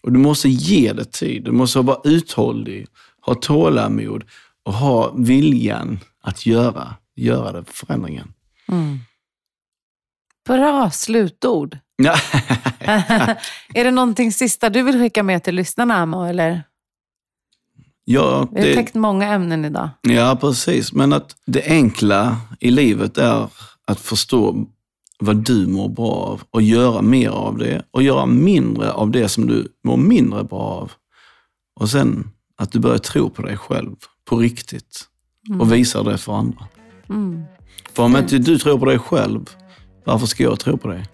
Och du måste ge det tid. Du måste vara uthållig, ha tålamod och ha viljan att göra, göra det, förändringen. Mm. Bra slutord. Är det någonting sista du vill skicka med till lyssnarna, Amo? Eller? ja, Vi har det, täckt många ämnen idag. ja, precis. Men att det enkla i livet är att förstå vad du mår bra av och göra mer av det och göra mindre av det som du mår mindre bra av. Och sen att du börjar tro på dig själv på riktigt och visar det för andra. Mm. För om inte du tror på dig själv, varför ska jag tro på dig?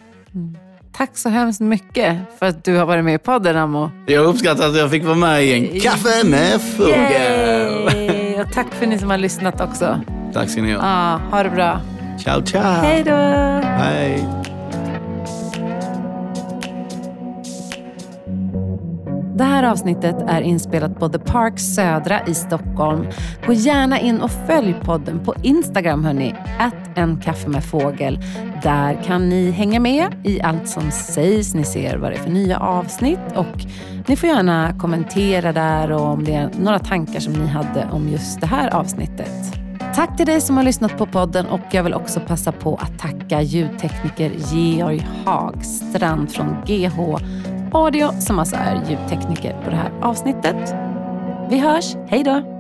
Tack så hemskt mycket för att du har varit med i podden, Amo. Jag uppskattar att jag fick vara med i en Kaffe med Fugel. Och tack för ni som har lyssnat också. Tack ska ni ha. Ah, ha det bra. Ciao, ciao. Hej då! Hej. Det här avsnittet är inspelat på The Park Södra i Stockholm. Gå gärna in och följ podden på Instagram hörni, att en kaffe med fågel. Där kan ni hänga med i allt som sägs. Ni ser vad det är för nya avsnitt och ni får gärna kommentera där och om det är några tankar som ni hade om just det här avsnittet. Tack till dig som har lyssnat på podden och jag vill också passa på att tacka ljudtekniker Georg Hagstrand från GH Audio som alltså är ljudtekniker på det här avsnittet. Vi hörs, hej då!